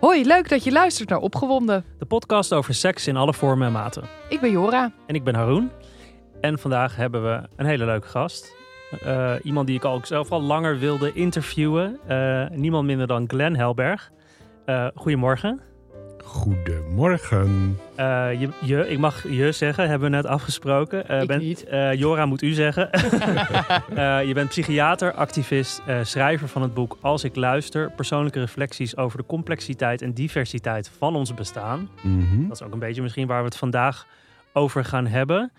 Hoi, leuk dat je luistert naar Opgewonden. De podcast over seks in alle vormen en maten. Ik ben Jora. En ik ben Haroon. En vandaag hebben we een hele leuke gast. Uh, iemand die ik al zelf al langer wilde interviewen. Uh, niemand minder dan Glenn Helberg. Uh, goedemorgen. Goedemorgen. Uh, je, je, ik mag je zeggen, hebben we net afgesproken. Uh, ik ben, niet. Uh, Jora moet u zeggen. je bent psychiater, activist, schrijver van het boek Als ik luister. Persoonlijke reflecties over de complexiteit en diversiteit van ons bestaan. Mm -hmm. Dat is ook een beetje misschien waar we het vandaag over gaan hebben.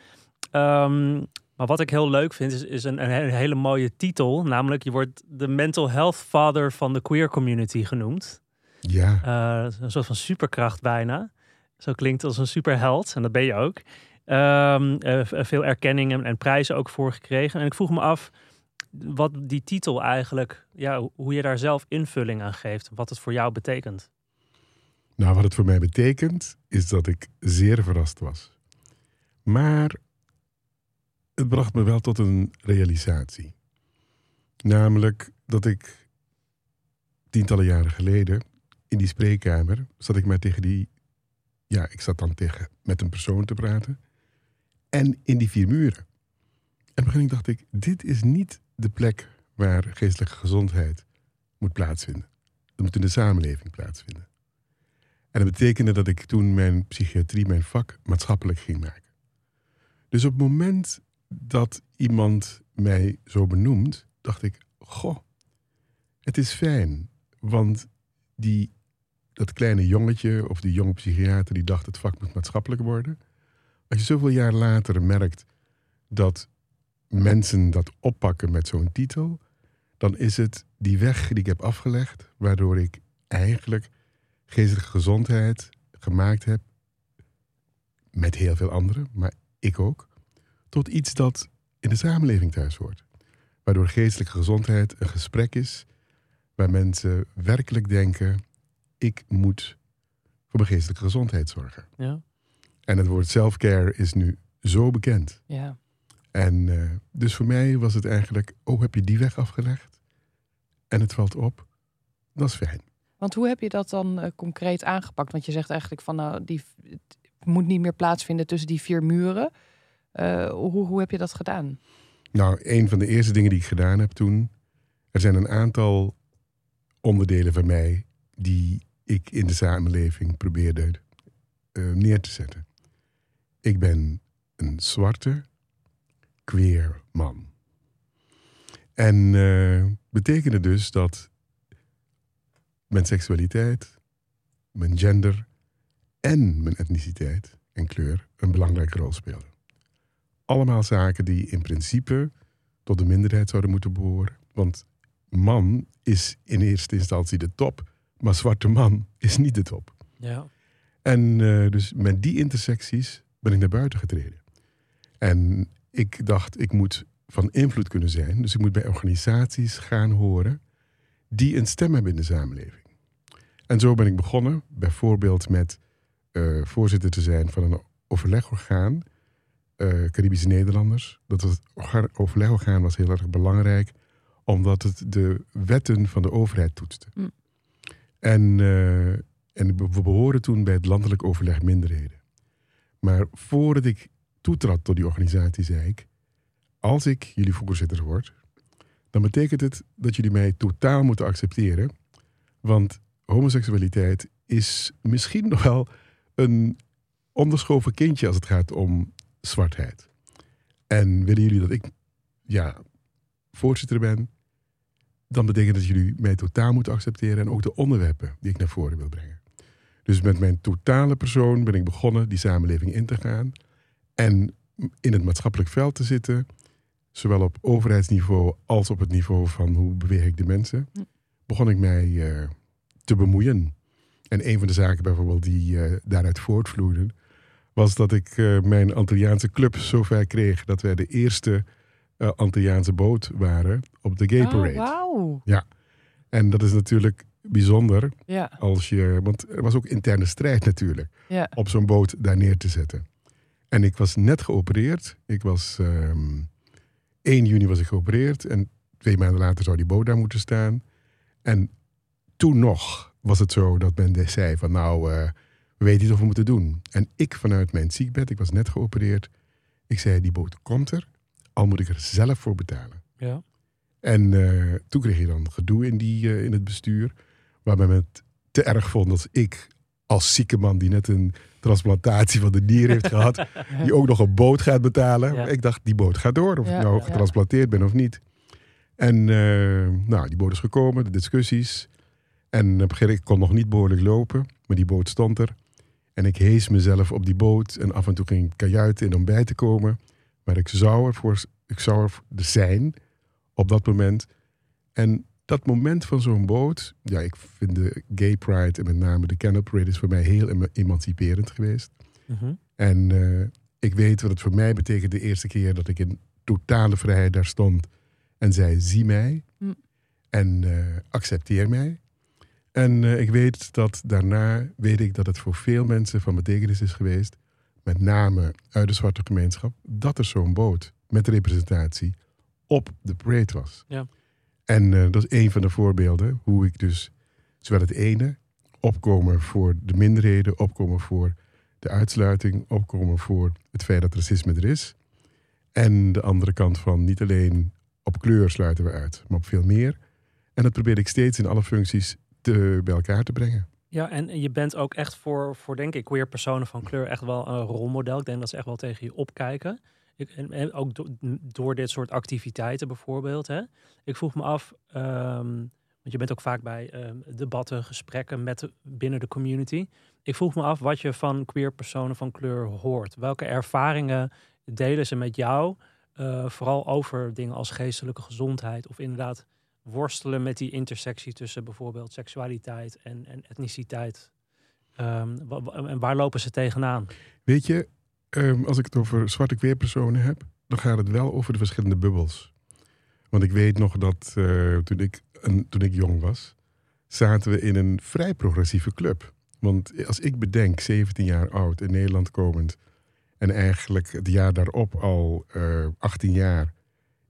Um, maar wat ik heel leuk vind, is, is een, een, hele mooie titel. Namelijk, je wordt de mental health father van de queer community genoemd. Ja. Uh, een soort van superkracht bijna. Zo klinkt als een superheld. En dat ben je ook. Um, uh, veel erkenningen en prijzen ook voor gekregen. En ik vroeg me af wat die titel eigenlijk, ja, hoe je daar zelf invulling aan geeft. Wat het voor jou betekent. Nou, wat het voor mij betekent, is dat ik zeer verrast was. Maar het bracht me wel tot een realisatie. Namelijk dat ik tientallen jaren geleden in die spreekkamer zat ik maar tegen die. Ja, ik zat dan tegen met een persoon te praten. En in die vier muren. En begin dacht ik, dit is niet de plek waar geestelijke gezondheid moet plaatsvinden. Dat moet in de samenleving plaatsvinden. En dat betekende dat ik toen mijn psychiatrie, mijn vak, maatschappelijk ging maken. Dus op het moment dat iemand mij zo benoemt, dacht ik, goh, het is fijn. Want die dat kleine jongetje of die jonge psychiater die dacht het vak moet maatschappelijk worden. Als je zoveel jaar later merkt dat mensen dat oppakken met zo'n titel, dan is het die weg die ik heb afgelegd, waardoor ik eigenlijk geestelijke gezondheid gemaakt heb, met heel veel anderen, maar ik ook, tot iets dat in de samenleving thuis hoort. Waardoor geestelijke gezondheid een gesprek is waar mensen werkelijk denken: ik moet voor mijn geestelijke gezondheid zorgen. Ja. En het woord self-care is nu zo bekend. Ja. En uh, dus voor mij was het eigenlijk, oh, heb je die weg afgelegd? En het valt op, dat is fijn. Want hoe heb je dat dan uh, concreet aangepakt? Want je zegt eigenlijk van, nou, die het moet niet meer plaatsvinden tussen die vier muren. Uh, hoe, hoe heb je dat gedaan? Nou, een van de eerste dingen die ik gedaan heb toen, er zijn een aantal onderdelen van mij die ik in de samenleving probeerde uh, neer te zetten. Ik ben een zwarte, queer man. En uh, betekende dus dat mijn seksualiteit, mijn gender en mijn etniciteit en kleur een belangrijke rol speelden. Allemaal zaken die in principe tot de minderheid zouden moeten behoren. Want man is in eerste instantie de top maar zwarte man is niet de top. Ja. En uh, dus met die intersecties ben ik naar buiten getreden. En ik dacht, ik moet van invloed kunnen zijn. Dus ik moet bij organisaties gaan horen die een stem hebben in de samenleving. En zo ben ik begonnen, bijvoorbeeld met uh, voorzitter te zijn van een overlegorgaan, uh, Caribische Nederlanders. Dat het overlegorgaan was heel erg belangrijk, omdat het de wetten van de overheid toetste. Mm. En, uh, en we behoren toen bij het landelijk overleg minderheden. Maar voordat ik toetrad tot die organisatie, zei ik: Als ik jullie voorzitter word, dan betekent het dat jullie mij totaal moeten accepteren. Want homoseksualiteit is misschien nog wel een onderschoven kindje als het gaat om zwartheid. En willen jullie dat ik ja, voorzitter ben, dan betekent dat jullie mij totaal moeten accepteren en ook de onderwerpen die ik naar voren wil brengen. Dus met mijn totale persoon ben ik begonnen die samenleving in te gaan en in het maatschappelijk veld te zitten, zowel op overheidsniveau als op het niveau van hoe beweeg ik de mensen, begon ik mij uh, te bemoeien. En een van de zaken bijvoorbeeld die uh, daaruit voortvloeiden, was dat ik uh, mijn Antilliaanse club zover kreeg dat wij de eerste uh, Antilliaanse boot waren op de Gay Parade. Oh, wow. Ja, en dat is natuurlijk bijzonder ja. als je, want er was ook interne strijd natuurlijk, ja. op zo'n boot daar neer te zetten. En ik was net geopereerd. Ik was um, 1 juni was ik geopereerd en twee maanden later zou die boot daar moeten staan. En toen nog was het zo dat men zei van nou, uh, we weten niet of we moeten doen. En ik vanuit mijn ziekbed, ik was net geopereerd, ik zei die boot komt er, al moet ik er zelf voor betalen. Ja. En uh, toen kreeg je dan gedoe in, die, uh, in het bestuur, waarbij men het te erg vond dat ik als zieke man die net een transplantatie van de nier heeft gehad, die ook nog een boot gaat betalen. Ja. Ik dacht, die boot gaat door, of Ja, ik nou getransplanteerd ben of niet. En uh, nou, die boot is gekomen, de discussies. En op een gegeven moment, ik kon nog niet behoorlijk lopen, maar die boot stond er. En ik hees mezelf op die boot en af en toe ging ik kajuiten in om bij te komen. Maar ik zou er, voor, ik zou er zijn op dat moment. En dat moment van zo'n boot, ja, ik vind de gay pride en met name de Canal Parade is voor mij heel em- emanciperend geweest. Mhm. En uh, ik weet wat het voor mij betekent de eerste keer dat ik in totale vrijheid daar stond en zei: zie mij Hm. en uh, accepteer mij. En uh, ik weet dat daarna weet ik dat het voor veel mensen van betekenis is geweest, met name uit de zwarte gemeenschap, dat er zo'n boot met representatie op de parade was. Ja. En uh, dat is een van de voorbeelden hoe ik dus zowel het ene opkomen voor de minderheden, opkomen voor de uitsluiting, opkomen voor het feit dat racisme er is. En de andere kant van niet alleen op kleur sluiten we uit, maar op veel meer. En dat probeer ik steeds in alle functies te, bij elkaar te brengen. Ja, en je bent ook echt voor, voor, denk ik, queer personen van kleur echt wel een rolmodel. Ik denk dat ze echt wel tegen je opkijken. Ik, en, ook do, door dit soort activiteiten bijvoorbeeld. Hè. Ik vroeg me af, um, want je bent ook vaak bij um, debatten, gesprekken met binnen de community. Ik vroeg me af wat je van queer personen van kleur hoort. Welke ervaringen delen ze met jou? Uh, vooral over dingen als geestelijke gezondheid of inderdaad worstelen met die intersectie tussen bijvoorbeeld seksualiteit en, en etniciteit. Um, en waar lopen ze tegenaan? Weet je, um, als ik het over zwarte queerpersonen heb, dan gaat het wel over de verschillende bubbels. Want ik weet nog dat uh, toen, ik, toen ik jong was, zaten we in een vrij progressieve club. Want als ik bedenk, 17 jaar oud, in Nederland komend, en eigenlijk het jaar daarop al uh, 18 jaar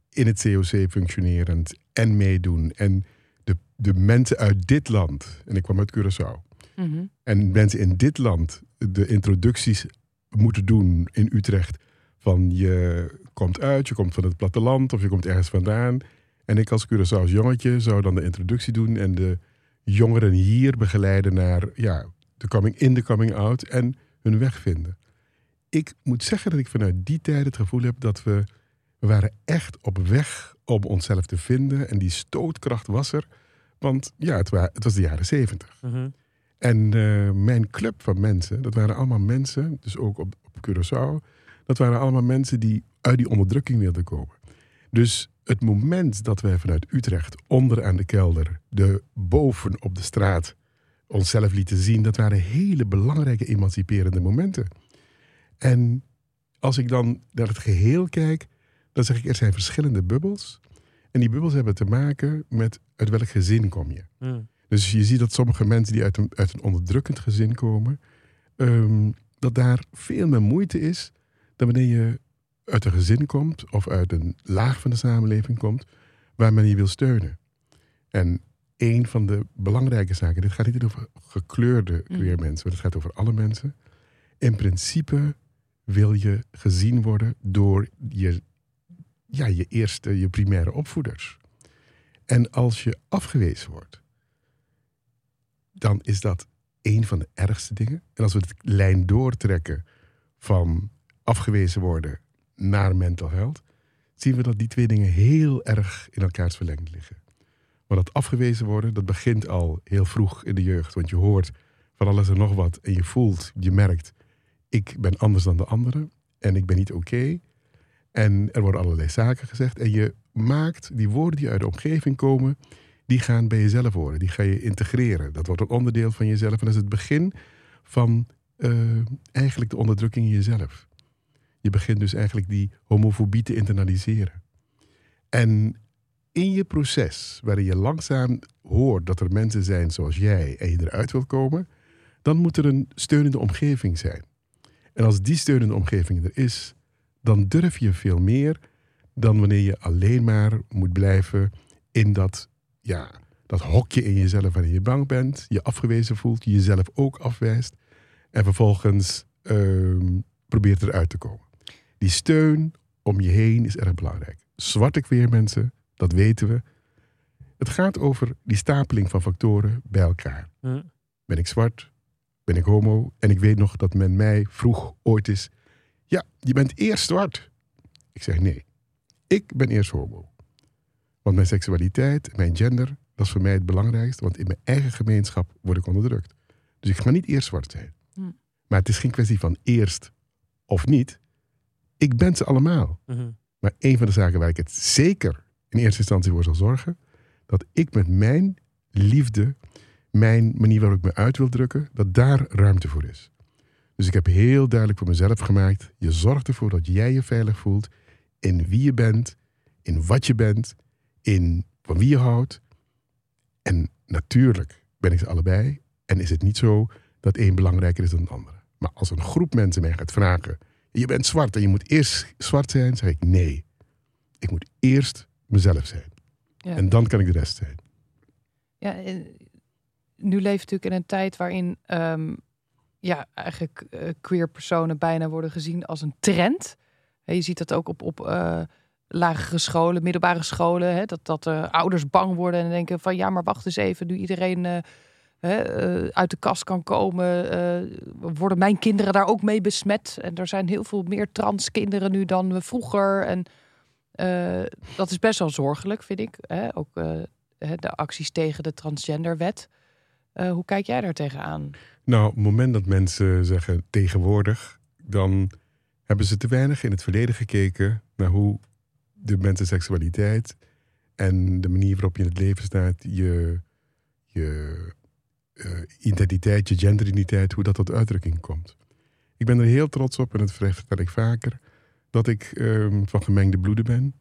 in het COC functionerend en meedoen. En de, de mensen uit dit land, en ik kwam uit Curaçao, mm -hmm. en mensen in dit land de introducties moeten doen in Utrecht. Van je komt uit, je komt van het platteland of je komt ergens vandaan. En ik als Curaçao's jongetje zou dan de introductie doen en de jongeren hier begeleiden naar ja, de coming in, de coming out en hun weg vinden. Ik moet zeggen dat ik vanuit die tijd het gevoel heb dat we we waren echt op weg om onszelf te vinden. En die stootkracht was er. Want ja, het, wa het was de jaren zeventig. Mm -hmm. En uh, mijn club van mensen, dat waren allemaal mensen, dus ook op, op Curaçao. Dat waren allemaal mensen die uit die onderdrukking wilden komen. Dus het moment dat wij vanuit Utrecht onder aan de kelder, de boven op de straat, onszelf lieten zien, dat waren hele belangrijke emanciperende momenten. En als ik dan naar het geheel kijk, dan zeg ik, er zijn verschillende bubbels. En die bubbels hebben te maken met uit welk gezin kom je. Mm. Dus je ziet dat sommige mensen die uit een, uit een onderdrukkend gezin komen, um, dat daar veel meer moeite is dan wanneer je uit een gezin komt of uit een laag van de samenleving komt waar men je wil steunen. En een van de belangrijke zaken, dit gaat niet over gekleurde queer mm. mensen, maar het gaat over alle mensen. In principe wil je gezien worden door je ja, je eerste, je primaire opvoeders. En als je afgewezen wordt, dan is dat een van de ergste dingen. En als we de lijn doortrekken van afgewezen worden naar mental health, zien we dat die twee dingen heel erg in elkaars verlengd liggen. Want dat afgewezen worden, dat begint al heel vroeg in de jeugd. Want je hoort van alles en nog wat en je voelt, je merkt, ik ben anders dan de anderen en ik ben niet oké. En er worden allerlei zaken gezegd. En je maakt die woorden die uit de omgeving komen, die gaan bij jezelf horen. Die ga je integreren. Dat wordt een onderdeel van jezelf. En dat is het begin van uh, eigenlijk de onderdrukking in jezelf. Je begint dus eigenlijk die homofobie te internaliseren. En in je proces, waarin je langzaam hoort dat er mensen zijn zoals jij en je eruit wil komen, dan moet er een steunende omgeving zijn. En als die steunende omgeving er is, dan durf je veel meer dan wanneer je alleen maar moet blijven in dat, ja, Dat hokje in jezelf waarin je bang bent, je afgewezen voelt, je jezelf ook afwijst. En vervolgens ehm, probeert eruit te komen. Die steun om je heen is erg belangrijk. Zwarte queer mensen, dat weten we. Het gaat over die stapeling van factoren bij elkaar. Ben ik zwart? Ben ik homo? En ik weet nog dat men mij vroeg ooit eens... Ja, je bent eerst zwart. Ik zeg nee. Ik ben eerst homo. Want mijn seksualiteit, mijn gender, dat is voor mij het belangrijkste. Want in mijn eigen gemeenschap word ik onderdrukt. Dus ik ga niet eerst zwart zijn. Hm. Maar het is geen kwestie van eerst of niet. Ik ben ze allemaal. Mhm. Maar een van de zaken waar ik het zeker in eerste instantie voor zal zorgen, dat ik met mijn liefde, mijn manier waarop ik me uit wil drukken, dat daar ruimte voor is. Dus ik heb heel duidelijk voor mezelf gemaakt, je zorgt ervoor dat jij je veilig voelt in wie je bent, in wat je bent, in van wie je houdt. En natuurlijk ben ik ze allebei en is het niet zo dat één belangrijker is dan de andere. Maar als een groep mensen mij gaat vragen, je bent zwart en je moet eerst zwart zijn, zeg ik nee. Ik moet eerst mezelf zijn. Ja. En dan kan ik de rest zijn. Ja, nu leeft natuurlijk in een tijd waarin ehm, ja, eigenlijk eh, queer personen bijna worden gezien als een trend. Je ziet dat ook op, op eh, lagere scholen, middelbare scholen, dat, dat eh, ouders bang worden en denken van ja, maar wacht eens even, nu iedereen uit de kast kan komen, worden mijn kinderen daar ook mee besmet. En er zijn heel veel meer trans kinderen nu dan vroeger. En dat is best wel zorgelijk, vind ik. Ook de acties tegen de transgenderwet. Hoe kijk jij daar tegenaan? Nou, op het moment dat mensen zeggen tegenwoordig, dan hebben ze te weinig in het verleden gekeken naar hoe de mensenseksualiteit en de manier waarop je in het leven staat, je, je eh, identiteit, je genderidentiteit, hoe dat tot uitdrukking komt. Ik ben er heel trots op, en dat vertel ik vaker, dat ik ehm, van gemengde bloeden ben.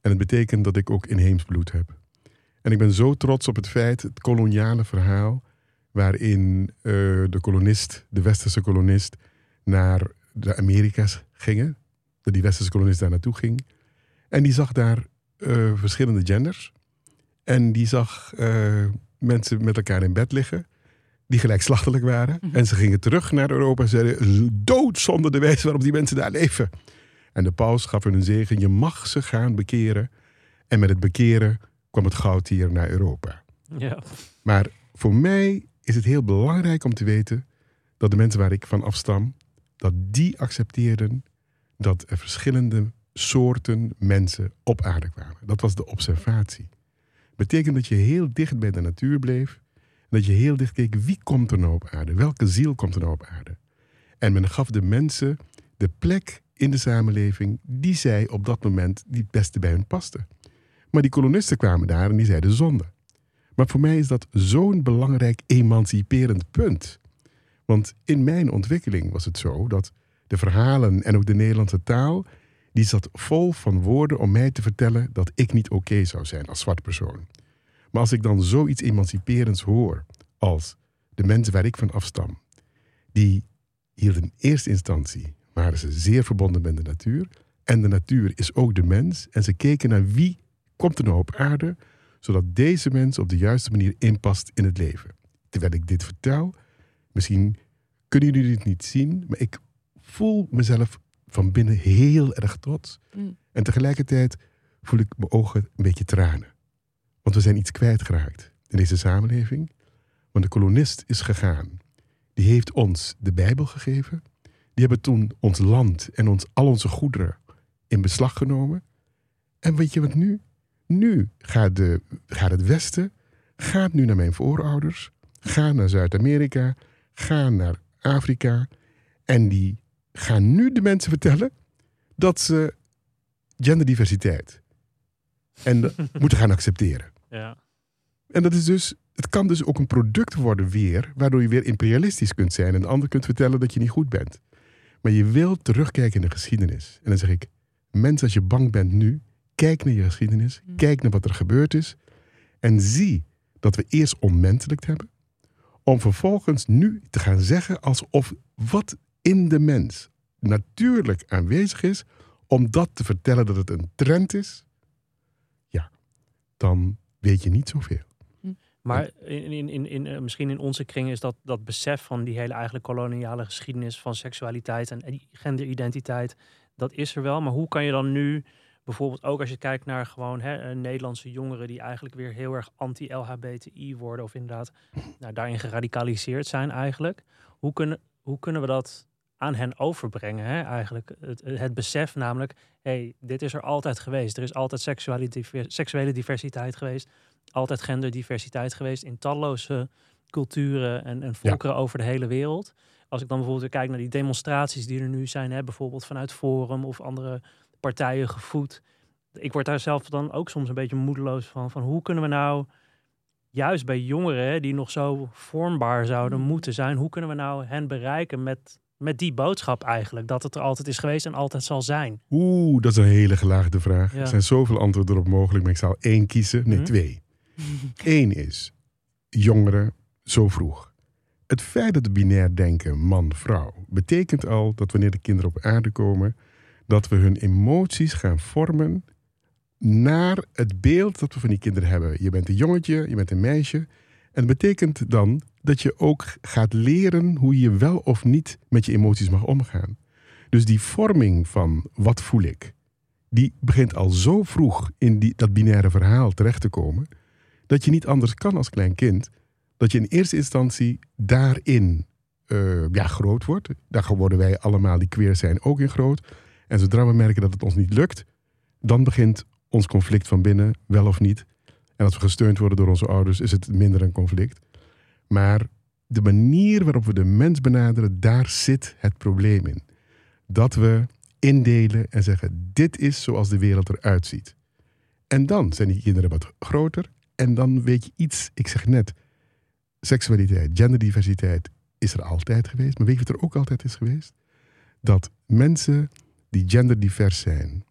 En het betekent dat ik ook inheems bloed heb. En ik ben zo trots op het feit, het koloniale verhaal, waarin eh, de kolonist, de westerse kolonist, naar de Amerika's gingen. Dat die westerse kolonist daar naartoe ging. En die zag daar eh, verschillende genders. En die zag eh, mensen met elkaar in bed liggen. Die gelijkslachtelijk waren. Mhm. En ze gingen terug naar Europa en zeiden: dood zonder de wijze waarop die mensen daar leven. En de paus gaf hun een zegen: je mag ze gaan bekeren. En met het bekeren kwam het goud hier naar Europa. Ja. Maar voor mij is het heel belangrijk om te weten dat de mensen waar ik van afstam, dat die accepteerden dat er verschillende soorten mensen op aarde kwamen. Dat was de observatie. Betekent dat je heel dicht bij de natuur bleef. Dat je heel dicht keek, wie komt er nou op aarde? Welke ziel komt er nou op aarde? En men gaf de mensen de plek in de samenleving die zij op dat moment die het beste bij hun paste. Maar die kolonisten kwamen daar en die zeiden zonde. Maar voor mij is dat zo'n belangrijk emanciperend punt. Want in mijn ontwikkeling was het zo dat de verhalen en ook de Nederlandse taal, die zat vol van woorden om mij te vertellen dat ik niet oké zou zijn als zwart persoon. Maar als ik dan zoiets emanciperends hoor als de mensen waar ik van afstam, die hielden in eerste instantie, waren ze zeer verbonden met de natuur. En de natuur is ook de mens. En ze keken naar wie komt er nou op aarde, zodat deze mens op de juiste manier inpast in het leven. Terwijl ik dit vertel, misschien kunnen jullie dit niet zien, maar ik voel mezelf van binnen heel erg trots. Mm. En tegelijkertijd voel ik mijn ogen een beetje tranen. Want we zijn iets kwijtgeraakt in deze samenleving. Want de kolonist is gegaan. Die heeft ons de Bijbel gegeven. Die hebben toen ons land en ons, al onze goederen in beslag genomen. En weet je wat nu? Nu gaat, de, gaat het Westen, gaat nu naar mijn voorouders, gaat naar Zuid-Amerika, gaat naar Afrika. En die gaan nu de mensen vertellen dat ze genderdiversiteit en moeten gaan accepteren. Ja. En dat is dus, het kan dus ook een product worden weer, waardoor je weer imperialistisch kunt zijn en de ander kunt vertellen dat je niet goed bent. Maar je wilt terugkijken in de geschiedenis. En dan zeg ik, mensen, als je bang bent nu, kijk naar je geschiedenis, Mm. kijk naar wat er gebeurd is en zie dat we eerst onmenselijk hebben, om vervolgens nu te gaan zeggen alsof wat in de mens natuurlijk aanwezig is, om dat te vertellen dat het een trend is, ja, dan weet je niet zoveel. Maar in, in, in, in, eh, misschien in onze kring is dat, dat besef van die hele eigenlijk koloniale geschiedenis van seksualiteit en genderidentiteit, dat is er wel. Maar hoe kan je dan nu, bijvoorbeeld ook als je kijkt naar gewoon hè, eh, Nederlandse jongeren die eigenlijk weer heel erg anti-LHBTI worden of inderdaad nou, daarin geradicaliseerd zijn eigenlijk. Hoe kunnen, hoe kunnen we dat aan hen overbrengen. Hè? Eigenlijk het, het besef namelijk, hey, dit is er altijd geweest. Er is altijd seksuele, diversiteit geweest. Altijd genderdiversiteit geweest in talloze culturen en, en volkeren over de hele wereld. Als ik dan bijvoorbeeld kijk naar die demonstraties die er nu zijn, hè, bijvoorbeeld vanuit Forum of andere partijen gevoed. Ik word daar zelf dan ook soms een beetje moedeloos van. Van hoe kunnen we nou, juist bij jongeren die nog zo vormbaar zouden mm. moeten zijn, hoe kunnen we nou hen bereiken met met die boodschap eigenlijk? Dat het er altijd is geweest en altijd zal zijn? Oeh, dat is een hele gelaagde vraag. Er zijn zoveel antwoorden erop mogelijk, maar ik zal één kiezen. Nee, mhm. twee. Eén is jongeren zo vroeg. Het feit dat de binair denken man-vrouw betekent al dat wanneer de kinderen op aarde komen, dat we hun emoties gaan vormen naar het beeld dat we van die kinderen hebben. Je bent een jongetje, je bent een meisje. En dat betekent dan dat je ook gaat leren hoe je wel of niet met je emoties mag omgaan. Dus die vorming van wat voel ik, die begint al zo vroeg in die, dat binaire verhaal terecht te komen, dat je niet anders kan als klein kind, dat je in eerste instantie daarin uh, ja, groot wordt. Daar worden wij allemaal die queer zijn ook in groot. En zodra we merken dat het ons niet lukt, dan begint ons conflict van binnen, wel of niet. En als we gesteund worden door onze ouders, is het minder een conflict. Maar de manier waarop we de mens benaderen, daar zit het probleem in. Dat we indelen en zeggen: dit is zoals de wereld eruit ziet. En dan zijn die kinderen wat groter. En dan weet je iets, ik zeg net, seksualiteit, genderdiversiteit is er altijd geweest. Maar weet je wat er ook altijd is geweest? Dat mensen die genderdivers zijn,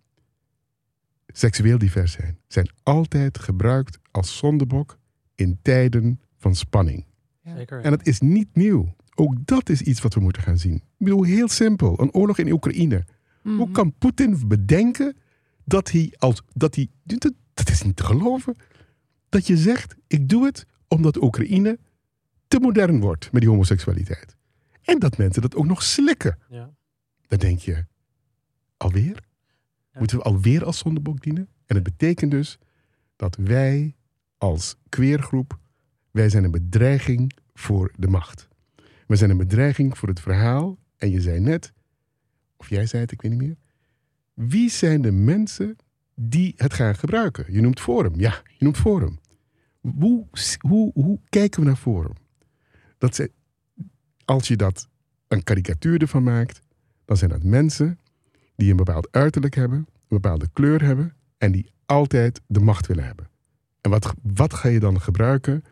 seksueel divers zijn, zijn altijd gebruikt als zondebok in tijden van spanning. Zeker. En het is niet nieuw. Ook dat is iets wat we moeten gaan zien. Ik bedoel, heel simpel. Een oorlog in Oekraïne. Hoe mhm. kan Poetin bedenken dat hij als. Dat, hij, dat, dat is niet te geloven. Dat je zegt: ik doe het omdat Oekraïne te modern wordt met die homoseksualiteit. En dat mensen dat ook nog slikken. Ja. Dan denk je: alweer? Moeten we alweer als zondebok dienen? En het betekent dus dat wij als queergroep wij zijn een bedreiging voor de macht. We zijn een bedreiging voor het verhaal. En je zei net, of jij zei het, ik weet niet meer. Wie zijn de mensen die het gaan gebruiken? Je noemt Forum. Ja, je noemt Forum. Hoe, hoe, hoe kijken we naar Forum? Dat ze, als je dat een karikatuur ervan maakt, dan zijn dat mensen die een bepaald uiterlijk hebben, een bepaalde kleur hebben en die altijd de macht willen hebben. En wat, wat ga je dan gebruiken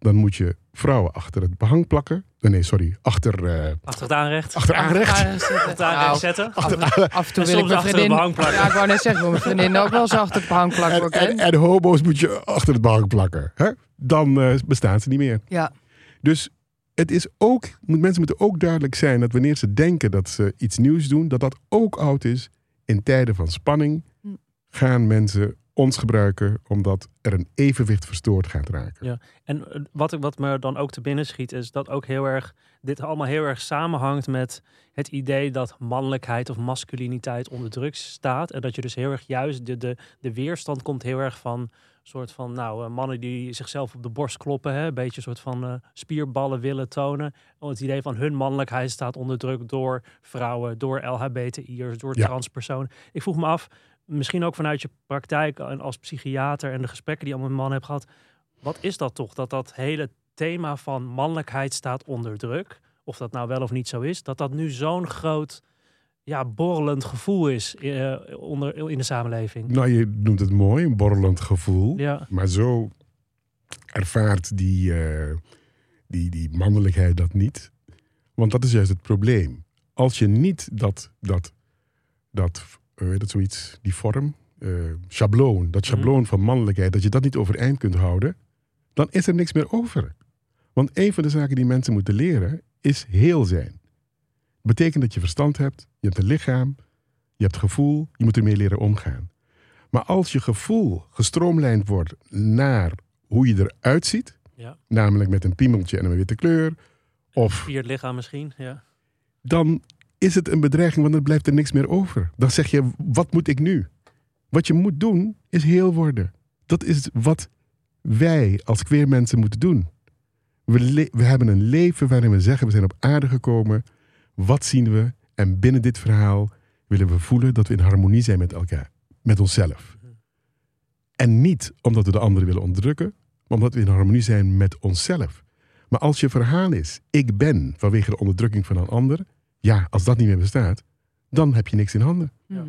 dan moet je vrouwen achter het behang plakken. Eh, nee, sorry, achter... Uh, achter het aanrecht. Achter aanrecht. Achter het aanrecht zetten. Achter, af, en toe wil ik mijn vriendin... behang plakken. Ja, ik wou net zeggen, mijn vriendin ook wel eens achter het behang plakken. En, en, en, homo's moet je achter het behang plakken. Hè? Dan uh, bestaan ze niet meer. Ja. Dus het is ook, mensen moeten ook duidelijk zijn dat wanneer ze denken dat ze iets nieuws doen, dat dat ook oud is. In tijden van spanning hm. gaan mensen ons gebruiken omdat er een evenwicht verstoord gaat raken. Ja, en eh, wat, wat me dan ook te binnen schiet is dat ook heel erg, dit allemaal heel erg samenhangt met het idee dat mannelijkheid of masculiniteit onder druk staat. En dat je dus heel erg juist, de, de, de weerstand komt heel erg van soort van, nou, uh, mannen die zichzelf op de borst kloppen, hè, een beetje een soort van uh, spierballen willen tonen. Het idee van hun mannelijkheid staat onder druk door vrouwen, door LHBTI'ers, door transpersonen. Ik vroeg me af, misschien ook vanuit je praktijk en als psychiater en de gesprekken die je met man hebt gehad. Wat is dat toch? Dat dat hele thema van mannelijkheid staat onder druk. Of dat nou wel of niet zo is. Dat dat nu zo'n groot, ja, borrelend gevoel is uh, onder, in de samenleving. Nou, je noemt het mooi, een borrelend gevoel. Ja. Maar zo ervaart die, uh, die, die mannelijkheid dat niet. Want dat is juist het probleem. Als je niet dat, dat, dat uh, dat zoiets, die vorm, schabloon, dat mhm. schabloon van mannelijkheid, dat je dat niet overeind kunt houden, dan is er niks meer over. Want een van de zaken die mensen moeten leren is heel zijn. Betekent dat je verstand hebt, je hebt een lichaam, je hebt gevoel, je moet ermee leren omgaan. Maar als je gevoel gestroomlijnd wordt naar hoe je eruit ziet, Ja. namelijk met een piemeltje en een witte kleur, of Vier lichaam misschien. Ja. dan is het een bedreiging, want dan blijft er niks meer over. Dan zeg je, wat moet ik nu? Wat je moet doen, is heel worden. Dat is wat wij als queer mensen moeten doen. We, we hebben een leven waarin we zeggen, we zijn op aarde gekomen. Wat zien we? En binnen dit verhaal willen we voelen dat we in harmonie zijn met elkaar. Met onszelf. En niet omdat we de anderen willen onderdrukken, maar omdat we in harmonie zijn met onszelf. Maar als je verhaal is, ik ben vanwege de onderdrukking van een ander, ja, als dat niet meer bestaat, dan heb je niks in handen. Ja.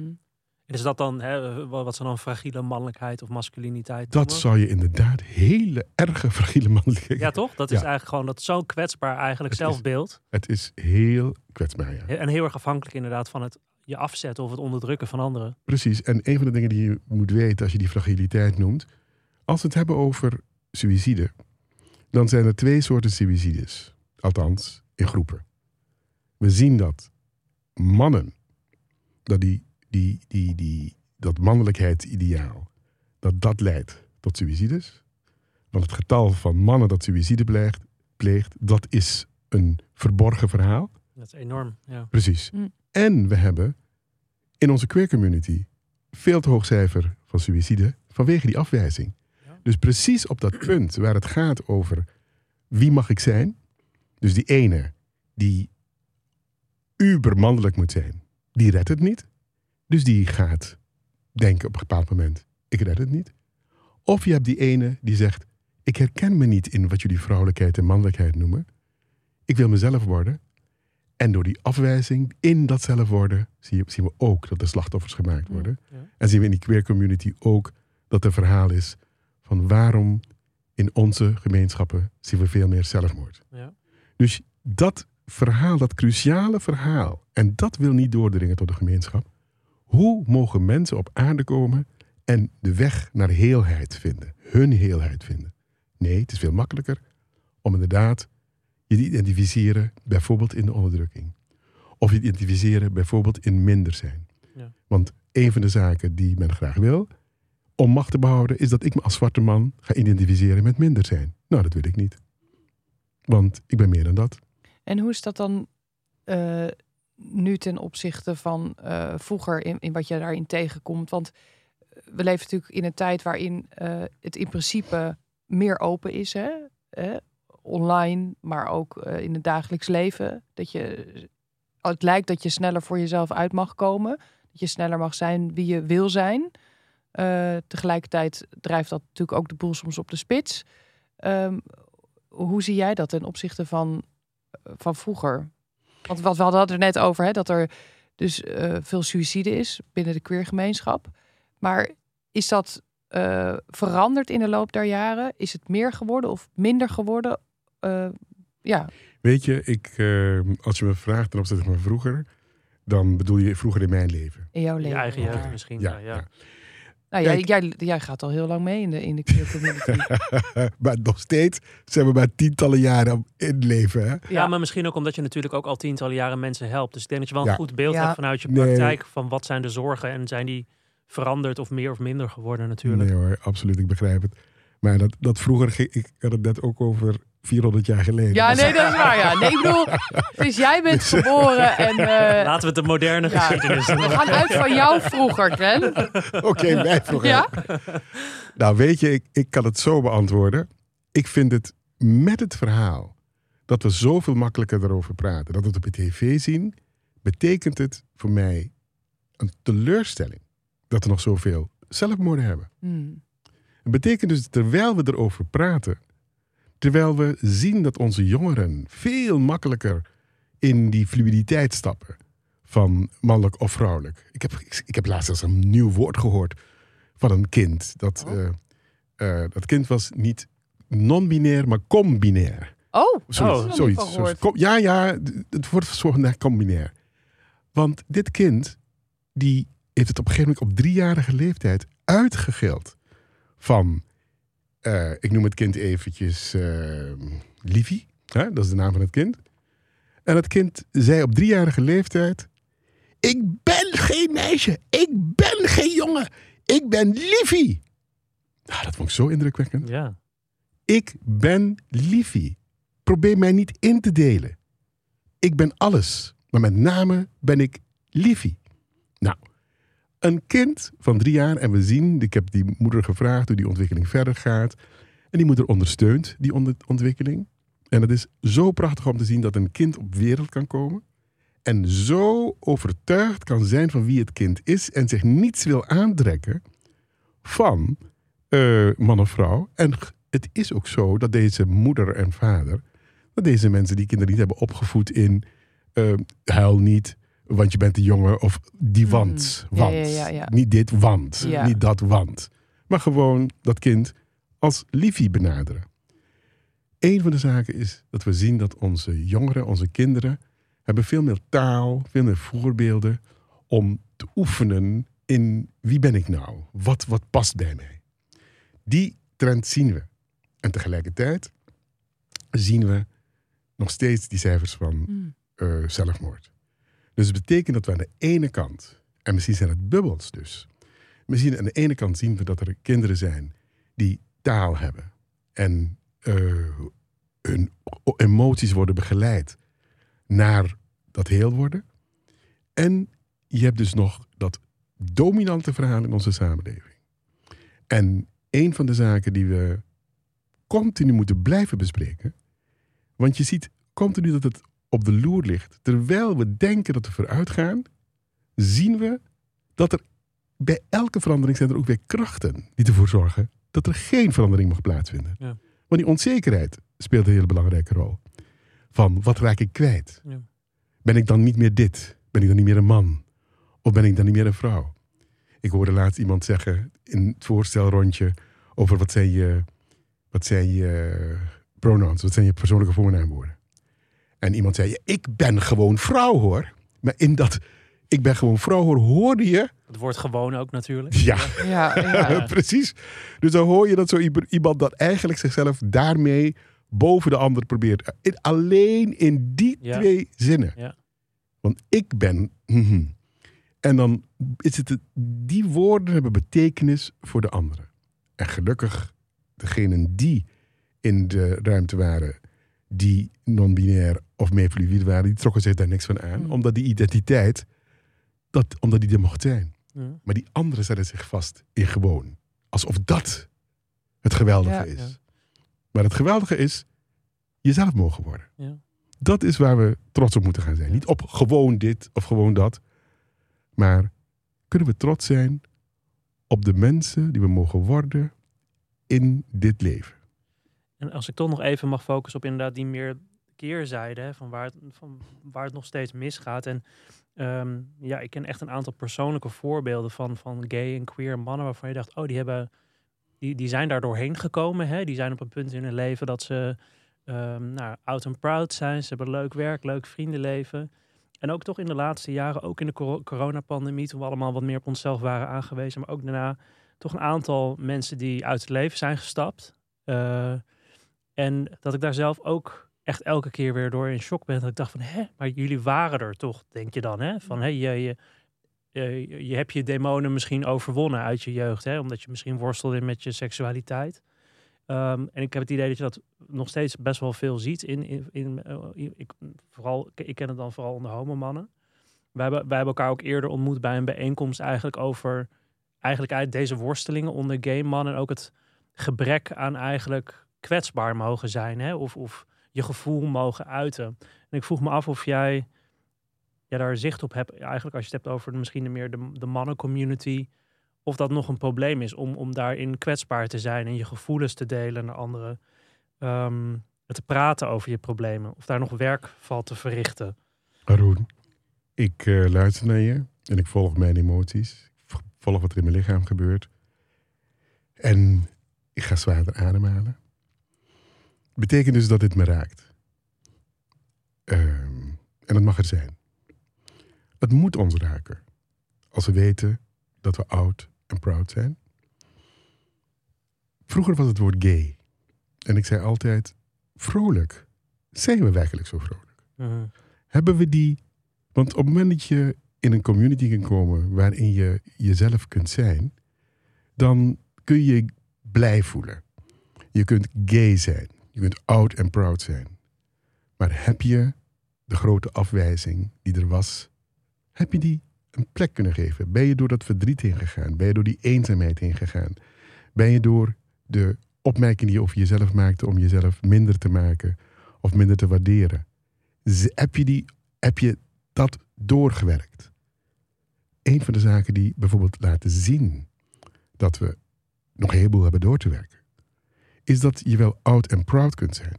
En is dat dan, hè, wat ze dan fragiele mannelijkheid of masculiniteit Dat noemen? zou je inderdaad hele erge fragiele mannelijkheid. Ja, toch? Dat is Ja. eigenlijk gewoon dat zo'n kwetsbaar eigenlijk Het is- zelfbeeld. Het is heel kwetsbaar, ja. En heel erg afhankelijk inderdaad van het je afzetten of het onderdrukken van anderen. Precies. En een van de dingen die je moet weten als je die fragiliteit noemt, als we het hebben over suïcide, dan zijn er twee soorten suïcides. Althans, in groepen. We zien dat mannen, dat die, die, die, die, dat mannelijkheidsideaal, dat dat leidt tot suïcides. Want het getal van mannen dat suïcide pleegt, pleegt dat is een verborgen verhaal. Dat is enorm. Ja. Precies. Mm. En we hebben in onze queer community veel te hoog cijfer van suïcide vanwege die afwijzing. Ja. Dus precies op dat punt waar het gaat over wie mag ik zijn. Dus die ene die ubermannelijk moet zijn, die redt het niet. Dus die gaat denken op een bepaald moment, ik red het niet. Of je hebt die ene die zegt, ik herken me niet in wat jullie vrouwelijkheid en mannelijkheid noemen. Ik wil mezelf worden. En door die afwijzing in dat zelf worden, zien we ook dat er slachtoffers gemaakt worden. Ja. En zien we in die queer community ook dat er verhaal is van waarom in onze gemeenschappen zien we veel meer zelfmoord. Ja. Dus dat verhaal, dat cruciale verhaal, en dat wil niet doordringen tot de gemeenschap. Hoe mogen mensen op aarde komen en de weg naar heelheid vinden, hun heelheid vinden? Nee, het is veel makkelijker om inderdaad je te identificeren, bijvoorbeeld in de onderdrukking. Of je te identificeren bijvoorbeeld in minder zijn. Ja. Want een van de zaken die men graag wil, om macht te behouden, is dat ik me als zwarte man ga identificeren met minder zijn. Nou, dat wil ik niet. Want ik ben meer dan dat. En hoe is dat dan eh, nu ten opzichte van eh, vroeger in, wat je daarin tegenkomt? Want we leven natuurlijk in een tijd waarin eh, het in principe meer open is. Hè? Online, maar ook eh, in het dagelijks leven. Dat je, het lijkt dat je sneller voor jezelf uit mag komen. Dat je sneller mag zijn wie je wil zijn. Tegelijkertijd drijft dat natuurlijk ook de boel soms op de spits. Ehm, hoe zie jij dat ten opzichte van, van vroeger? Want wat we hadden het er net over, hè, dat er dus eh, veel suïcide is binnen de queergemeenschap. Maar is dat eh, veranderd in de loop der jaren? Is het meer geworden of minder geworden? Eh, ja, Weet je, ik, eh, als je me vraagt ten opzichte van vroeger, dan bedoel je vroeger in mijn leven. in jouw Je leven. eigen jeugd Ja. misschien. Ja, Ja, ja. Ja. Nou, jij, Kijk. jij, jij gaat al heel lang mee in de, in de queer community. maar nog steeds zijn we maar tientallen jaren in het leven. Hè? Ja, maar misschien ook omdat je natuurlijk ook al tientallen jaren mensen helpt. Dus ik denk dat je wel een Ja. goed beeld Ja. hebt vanuit je Nee. praktijk. Van wat zijn de zorgen en zijn die veranderd of meer of minder geworden natuurlijk. Nee hoor, absoluut, ik begrijp het. Maar dat, dat vroeger, ging- ik had het net ook over 400 jaar geleden. Ja, nee, dat is waar. Ja. Nee, ik bedoel, dus jij bent geboren en eh, Laten we het de moderne Ja. geschiedenis we gaan uit van jou vroeger, Glenn. Oké, wij vroeger. Ja? Nou, weet je, ik, ik kan het zo beantwoorden. Ik vind het met het verhaal dat we zoveel makkelijker erover praten, dat we het op de tv zien, betekent het voor mij een teleurstelling dat we nog zoveel zelfmoorden hebben. Hmm. Het betekent dus, terwijl we erover praten, terwijl we zien dat onze jongeren veel makkelijker in die fluiditeit stappen van mannelijk of vrouwelijk. Ik heb, ik, ik heb laatst zelfs een nieuw woord gehoord van een kind. Dat, Oh. eh, eh, dat kind was niet non-binair, maar combinair. Oh, Zoiets. Oh. zoiets, zoiets. ja, ja, het wordt verzorgd naar combinair. Want dit kind, die heeft het op een gegeven moment op driejarige leeftijd uitgegild van, eh, ik noem het kind eventjes Livie, hè? dat is de naam van het kind. En het kind zei op driejarige leeftijd, ik ben geen meisje, ik ben geen jongen, ik ben Livie. Nou, dat vond ik zo indrukwekkend. Ja. Ik ben Liefie. Probeer mij niet in te delen. Ik ben alles, maar met name ben ik Liefie. Nou, een kind van drie jaar en we zien, ik heb die moeder gevraagd hoe die ontwikkeling verder gaat. En die moeder ondersteunt die ontwikkeling. En het is zo prachtig om te zien dat een kind op wereld kan komen. En zo overtuigd kan zijn van wie het kind is. En zich niets wil aantrekken van eh, man of vrouw. En het is ook zo dat deze moeder en vader. Dat deze mensen die kinderen niet hebben opgevoed in. eh, huil niet, want je bent een jongen. Of die Mhm. want. Want. ja, ja, ja. Niet dit want. Niet dat want. Maar gewoon dat kind als liefie benaderen. Een van de zaken is dat we zien dat onze jongeren, onze kinderen, hebben veel meer taal, veel meer voorbeelden om te oefenen in wie ben ik nou? Wat, wat past bij mij? Die trend zien we. En tegelijkertijd zien we nog steeds die cijfers van Mm. eh, zelfmoord. Dus het betekent dat we aan de ene kant, en misschien zijn het bubbels dus, misschien aan de ene kant zien we dat er kinderen zijn die taal hebben en eh, hun emoties worden begeleid naar dat heel worden. En je hebt dus nog dat dominante verhaal in onze samenleving. En een van de zaken die we continu moeten blijven bespreken, want je ziet continu dat het op de loer ligt. Terwijl we denken dat we vooruit gaan, zien we dat er bij elke verandering zijn er ook weer krachten die ervoor zorgen dat er geen verandering mag plaatsvinden. Ja. Want die onzekerheid speelt een hele belangrijke rol. Van wat raak ik kwijt? Ja. Ben ik dan niet meer dit? Ben ik dan niet meer een man? Of ben ik dan niet meer een vrouw? Ik hoorde laatst iemand zeggen in het voorstelrondje over wat zijn je, wat zijn je pronouns, wat zijn je persoonlijke voornaamwoorden. En iemand zei, ik ben gewoon vrouw hoor. Maar in dat ik ben gewoon vrouw hoor, hoorde je Het wordt gewoon ook natuurlijk. ja, Ja, ja. precies. Dus dan hoor je dat zo iemand- iemand dat eigenlijk zichzelf daarmee boven de ander probeert. In- alleen in die Ja. twee zinnen. Ja. Want ik ben. mhm. En dan is het, het- die woorden hebben betekenis voor de anderen. En gelukkig, degenen die in de ruimte waren, die non-binair of meer fluïde waren, die trokken zich daar niks van aan. Hmm. Omdat die identiteit, dat, omdat die er mocht zijn. Ja. Maar die anderen zetten zich vast in gewoon. Alsof dat het geweldige Ja. is. Ja. Maar het geweldige is jezelf mogen worden. Ja. Dat is waar we trots op moeten gaan zijn. Niet op gewoon dit of gewoon dat. Maar kunnen we trots zijn op de mensen die we mogen worden in dit leven. En als ik toch nog even mag focussen op inderdaad die meer keerzijde, van, waar het, van waar het nog steeds misgaat. En ehm, ja, ik ken echt een aantal persoonlijke voorbeelden van, van gay en queer mannen waarvan je dacht, oh, die hebben, die, die zijn daar doorheen gekomen. Hè? Die zijn op een punt in hun leven dat ze ehm nou, out and proud zijn. Ze hebben leuk werk, leuk vriendenleven. En ook toch in de laatste jaren, ook in de coro- coronapandemie, toen we allemaal wat meer op onszelf waren aangewezen, maar ook daarna toch een aantal mensen die uit het leven zijn gestapt. Eh, en dat ik daar zelf ook echt elke keer weer door in shock ben. Dat ik dacht van, hè, maar jullie waren er toch, denk je dan, hè? Van, je, je, je, je hebt je demonen misschien overwonnen uit je jeugd, hè? Omdat je misschien worstelde met je seksualiteit. Ehm, en ik heb het idee dat je dat nog steeds best wel veel ziet. In, in, in, eh, ik, vooral, ik ken het dan vooral onder homomannen. Wij hebben, wij hebben elkaar ook eerder ontmoet bij een bijeenkomst eigenlijk over eigenlijk uit deze worstelingen onder gay mannen. En ook het gebrek aan eigenlijk kwetsbaar mogen zijn. Hè? Of, of je gevoel mogen uiten. En ik vroeg me af of jij ja, daar zicht op hebt. Eigenlijk als je het hebt over misschien de meer de, de mannencommunity. Of dat nog een probleem is om, om daarin kwetsbaar te zijn. En je gevoelens te delen naar anderen. Ehm, te praten over je problemen. Of daar nog werk valt te verrichten. Arun, ik eh, luister naar je en ik volg mijn emoties. Volg wat er in mijn lichaam gebeurt. En ik ga zwaarder ademhalen. Betekent dus dat dit me raakt. Ehm, en dat mag er zijn. Het moet ons raken. Als we weten dat we oud en proud zijn. Vroeger was het woord gay. En ik zei altijd, vrolijk. Zijn we werkelijk zo vrolijk? Mhm. hebben we die. Want op het moment dat je in een community kan komen waarin je jezelf kunt zijn, dan kun je je blij voelen. Je kunt gay zijn. Je kunt oud en proud zijn. Maar heb je de grote afwijzing die er was, heb je die een plek kunnen geven? Ben je door dat verdriet heen gegaan? Ben je door die eenzaamheid heen gegaan? Ben je door de opmerking die je over jezelf maakte om jezelf minder te maken of minder te waarderen? Heb je, die, heb je dat doorgewerkt? Een van de zaken die bijvoorbeeld laten zien dat we nog een heleboel hebben door te werken, is dat je wel oud en proud kunt zijn.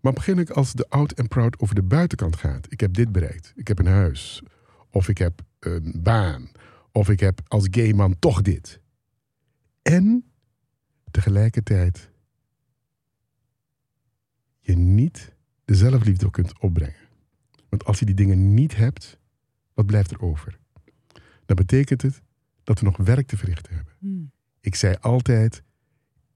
Maar begin als de oud en proud over de buitenkant gaat. Ik heb dit bereikt. Ik heb een huis. Of ik heb een baan. Of ik heb als gay man toch dit. En tegelijkertijd je niet de zelfliefde kunt opbrengen. Want als je die dingen niet hebt, wat blijft er over? Dan betekent het dat we nog werk te verrichten hebben. Hmm. Ik zei altijd,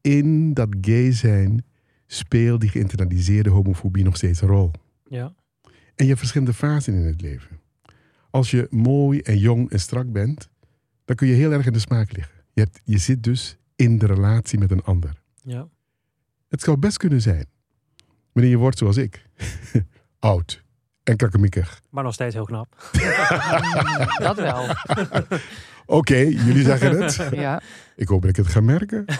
in dat gay zijn speelt die geïnternaliseerde homofobie nog steeds een rol. Ja. En je hebt verschillende fasen in het leven. Als je mooi en jong en strak bent, dan kun je heel erg in de smaak liggen. Je, hebt, je zit dus in de relatie met een ander. ja. Het zou best kunnen zijn, wanneer je wordt zoals ik. Oud en krakkemikkig. Maar nog steeds heel knap. Dat wel. Oké, jullie zeggen het. Ja. Ik hoop dat ik het ga merken.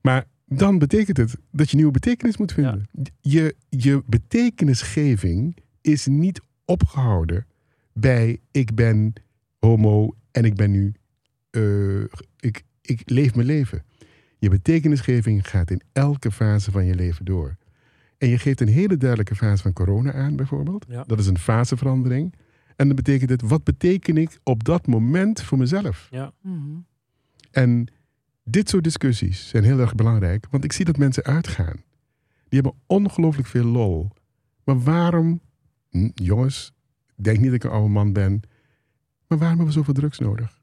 Maar dan betekent het dat je nieuwe betekenis moet vinden. Je, je betekenisgeving is niet opgehouden bij ik ben homo en ik ben nu, eh, ik, ik leef mijn leven. Je betekenisgeving gaat in elke fase van je leven door. En je geeft een hele duidelijke fase van corona aan, bijvoorbeeld. Ja. Dat is een faseverandering. En dan betekent het, wat beteken ik op dat moment voor mezelf? Hmm. En dit soort discussies zijn heel erg belangrijk, want ik zie dat mensen uitgaan. Die hebben ongelooflijk veel lol. Maar waarom, hm, jongens, denk niet dat ik een oude man ben, maar waarom hebben we zoveel drugs nodig?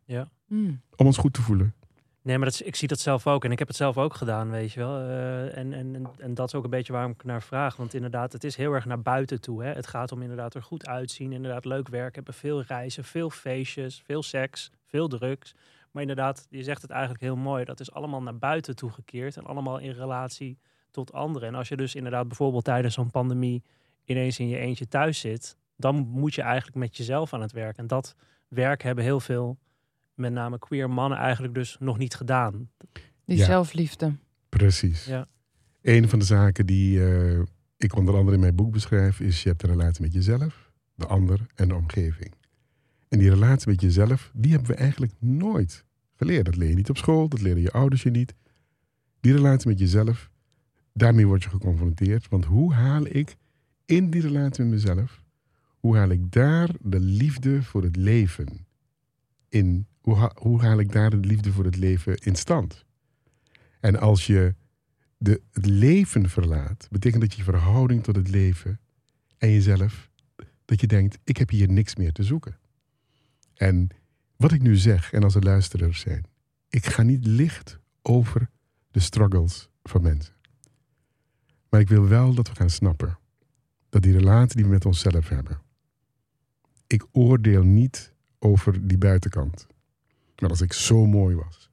Hmm. Om ons goed te voelen. Nee, maar dat ik zie dat zelf ook. En ik heb het zelf ook gedaan, weet je wel. Eh, en, en, en, en dat is ook een beetje waarom ik naar vraag. Want inderdaad, het is heel erg naar buiten toe. Hè. Het gaat om inderdaad er goed uitzien. Inderdaad leuk werk hebben. Veel reizen, veel feestjes, veel seks, veel drugs. Maar inderdaad, je zegt het eigenlijk heel mooi. Dat is allemaal naar buiten toe gekeerd. En allemaal in relatie tot anderen. En als je dus inderdaad bijvoorbeeld tijdens zo'n pandemie... ineens in je eentje thuis zit... dan moet je eigenlijk met jezelf aan het werk. En dat werk hebben heel veel... met name queer mannen eigenlijk dus nog niet gedaan. Die Ja. zelfliefde. Precies. Ja. Een van de zaken die eh, ik onder andere in mijn boek beschrijf, is je hebt een relatie met jezelf, de ander en de omgeving. En die relatie met jezelf, die hebben we eigenlijk nooit geleerd. Dat leer je niet op school, dat leren je ouders je niet. Die relatie met jezelf, daarmee word je geconfronteerd. Want hoe haal ik in die relatie met mezelf, hoe haal ik daar de liefde voor het leven in? Hoe, hoe haal ik daar de liefde voor het leven in stand? En als je de, het leven verlaat, betekent dat je verhouding tot het leven en jezelf, dat je denkt, ik heb hier niks meer te zoeken. En wat ik nu zeg, en als er luisteraars zijn, ik ga niet licht over de struggles van mensen. Maar ik wil wel dat we gaan snappen dat die relatie die we met onszelf hebben, ik oordeel niet over die buitenkant. Maar als ik zo mooi was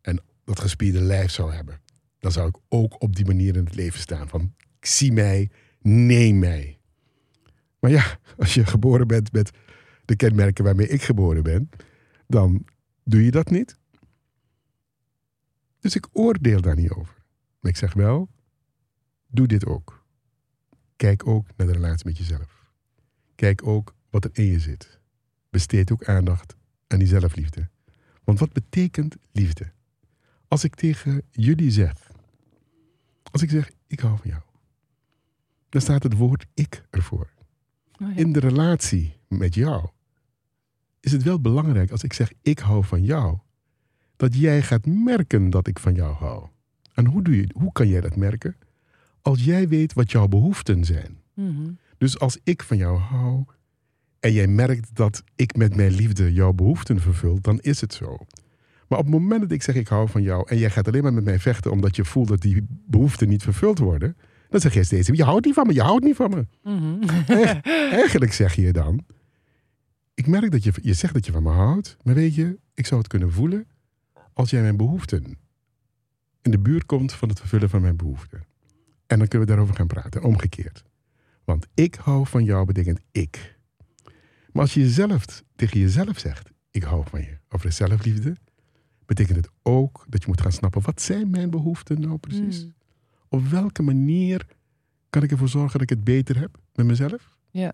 en dat gespierde lijf zou hebben, dan zou ik ook op die manier in het leven staan. Van, zie mij, neem mij. Maar ja, als je geboren bent met de kenmerken waarmee ik geboren ben, dan doe je dat niet. Dus ik oordeel daar niet over. Maar ik zeg wel, doe dit ook. Kijk ook naar de relatie met jezelf. Kijk ook wat er in je zit. Besteed ook aandacht aan die zelfliefde. Want wat betekent liefde? Als ik tegen jullie zeg, als ik zeg, ik hou van jou, dan staat het woord ik ervoor. Oh, ja. In de relatie met jou is het wel belangrijk als ik zeg, ik hou van jou, dat jij gaat merken dat ik van jou hou. En hoe, doe je, hoe kan jij dat merken? Als jij weet wat jouw behoeften zijn. Mhm. Dus als ik van jou hou en jij merkt dat ik met mijn liefde jouw behoeften vervul, dan is het zo. Maar op het moment dat ik zeg ik hou van jou en jij gaat alleen maar met mij vechten omdat je voelt dat die behoeften niet vervuld worden, dan zeg jij steeds, je houdt niet van me, je houdt niet van me. Mhm. Eigenlijk zeg je dan, ik merk dat je, je zegt dat je van me houdt, maar weet je, ik zou het kunnen voelen als jij mijn behoeften in de buurt komt van het vervullen van mijn behoeften. En dan kunnen we daarover gaan praten, omgekeerd. Want ik hou van jou betekent ik. Maar als je jezelf tegen jezelf zegt, ik hou van je, over zelfliefde, betekent het ook dat je moet gaan snappen, wat zijn mijn behoeften nou precies? Mm. Op welke manier kan ik ervoor zorgen dat ik het beter heb met mezelf? Ja.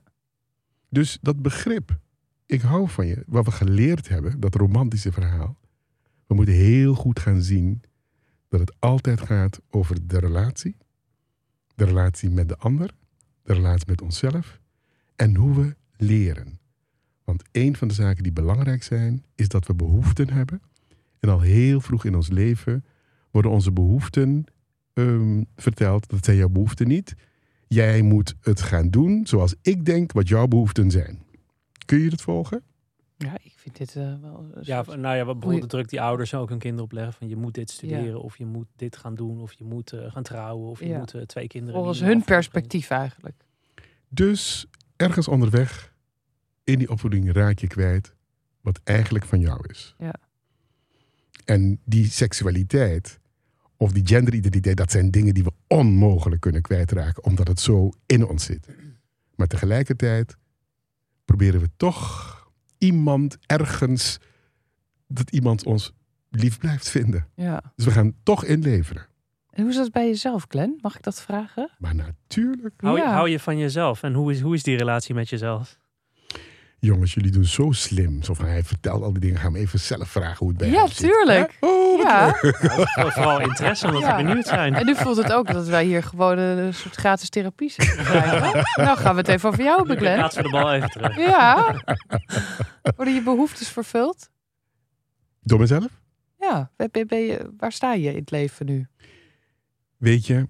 Dus dat begrip, ik hou van je, wat we geleerd hebben, dat romantische verhaal, we moeten heel goed gaan zien dat het altijd gaat over de relatie, de relatie met de ander, de relatie met onszelf en hoe we leren. Want een van de zaken die belangrijk zijn, is dat we behoeften hebben. En al heel vroeg in ons leven worden onze behoeften ehm, verteld. Dat zijn jouw behoeften niet. Jij moet het gaan doen zoals ik denk wat jouw behoeften zijn. Kun je het volgen? Ja, ik vind dit eh, wel... Ja, nou ja, wat bijvoorbeeld de druk die ouders ook hun kinderen opleggen. Van je moet dit studeren, Ja. of je moet dit gaan doen, of je moet eh, gaan trouwen, of je Ja. moet eh, twee kinderen. Volgens hun perspectief eigenlijk. Dus ergens onderweg in die opvoeding raak je kwijt wat eigenlijk van jou is. Ja. En die seksualiteit of die genderidentiteit, dat zijn dingen die we onmogelijk kunnen kwijtraken, omdat het zo in ons zit. Maar tegelijkertijd proberen we toch iemand ergens, dat iemand ons lief blijft vinden. Ja. Dus we gaan toch inleveren. En hoe is dat bij jezelf, Glenn? Mag ik dat vragen? Maar natuurlijk, Hou, Ja. hou je van jezelf? En hoe is, hoe is die relatie met jezelf? Jongens, jullie doen zo slim. Zo van, hij vertelt al die dingen, gaan we even zelf vragen hoe het bij Ja, hem zit. tuurlijk. Hè? Oh, Ja. Vooral interesse, omdat Ja. we benieuwd zijn. En nu voelt het ook dat wij hier gewoon een soort gratis therapie zitten krijgen. Nou gaan we het even over jou hebben, Glenn. Plaatsen we de bal even terug. Ja. Worden je behoeftes vervuld? Door mezelf? Ja. Ben- ben- ben je, waar sta je in het leven nu? Weet je,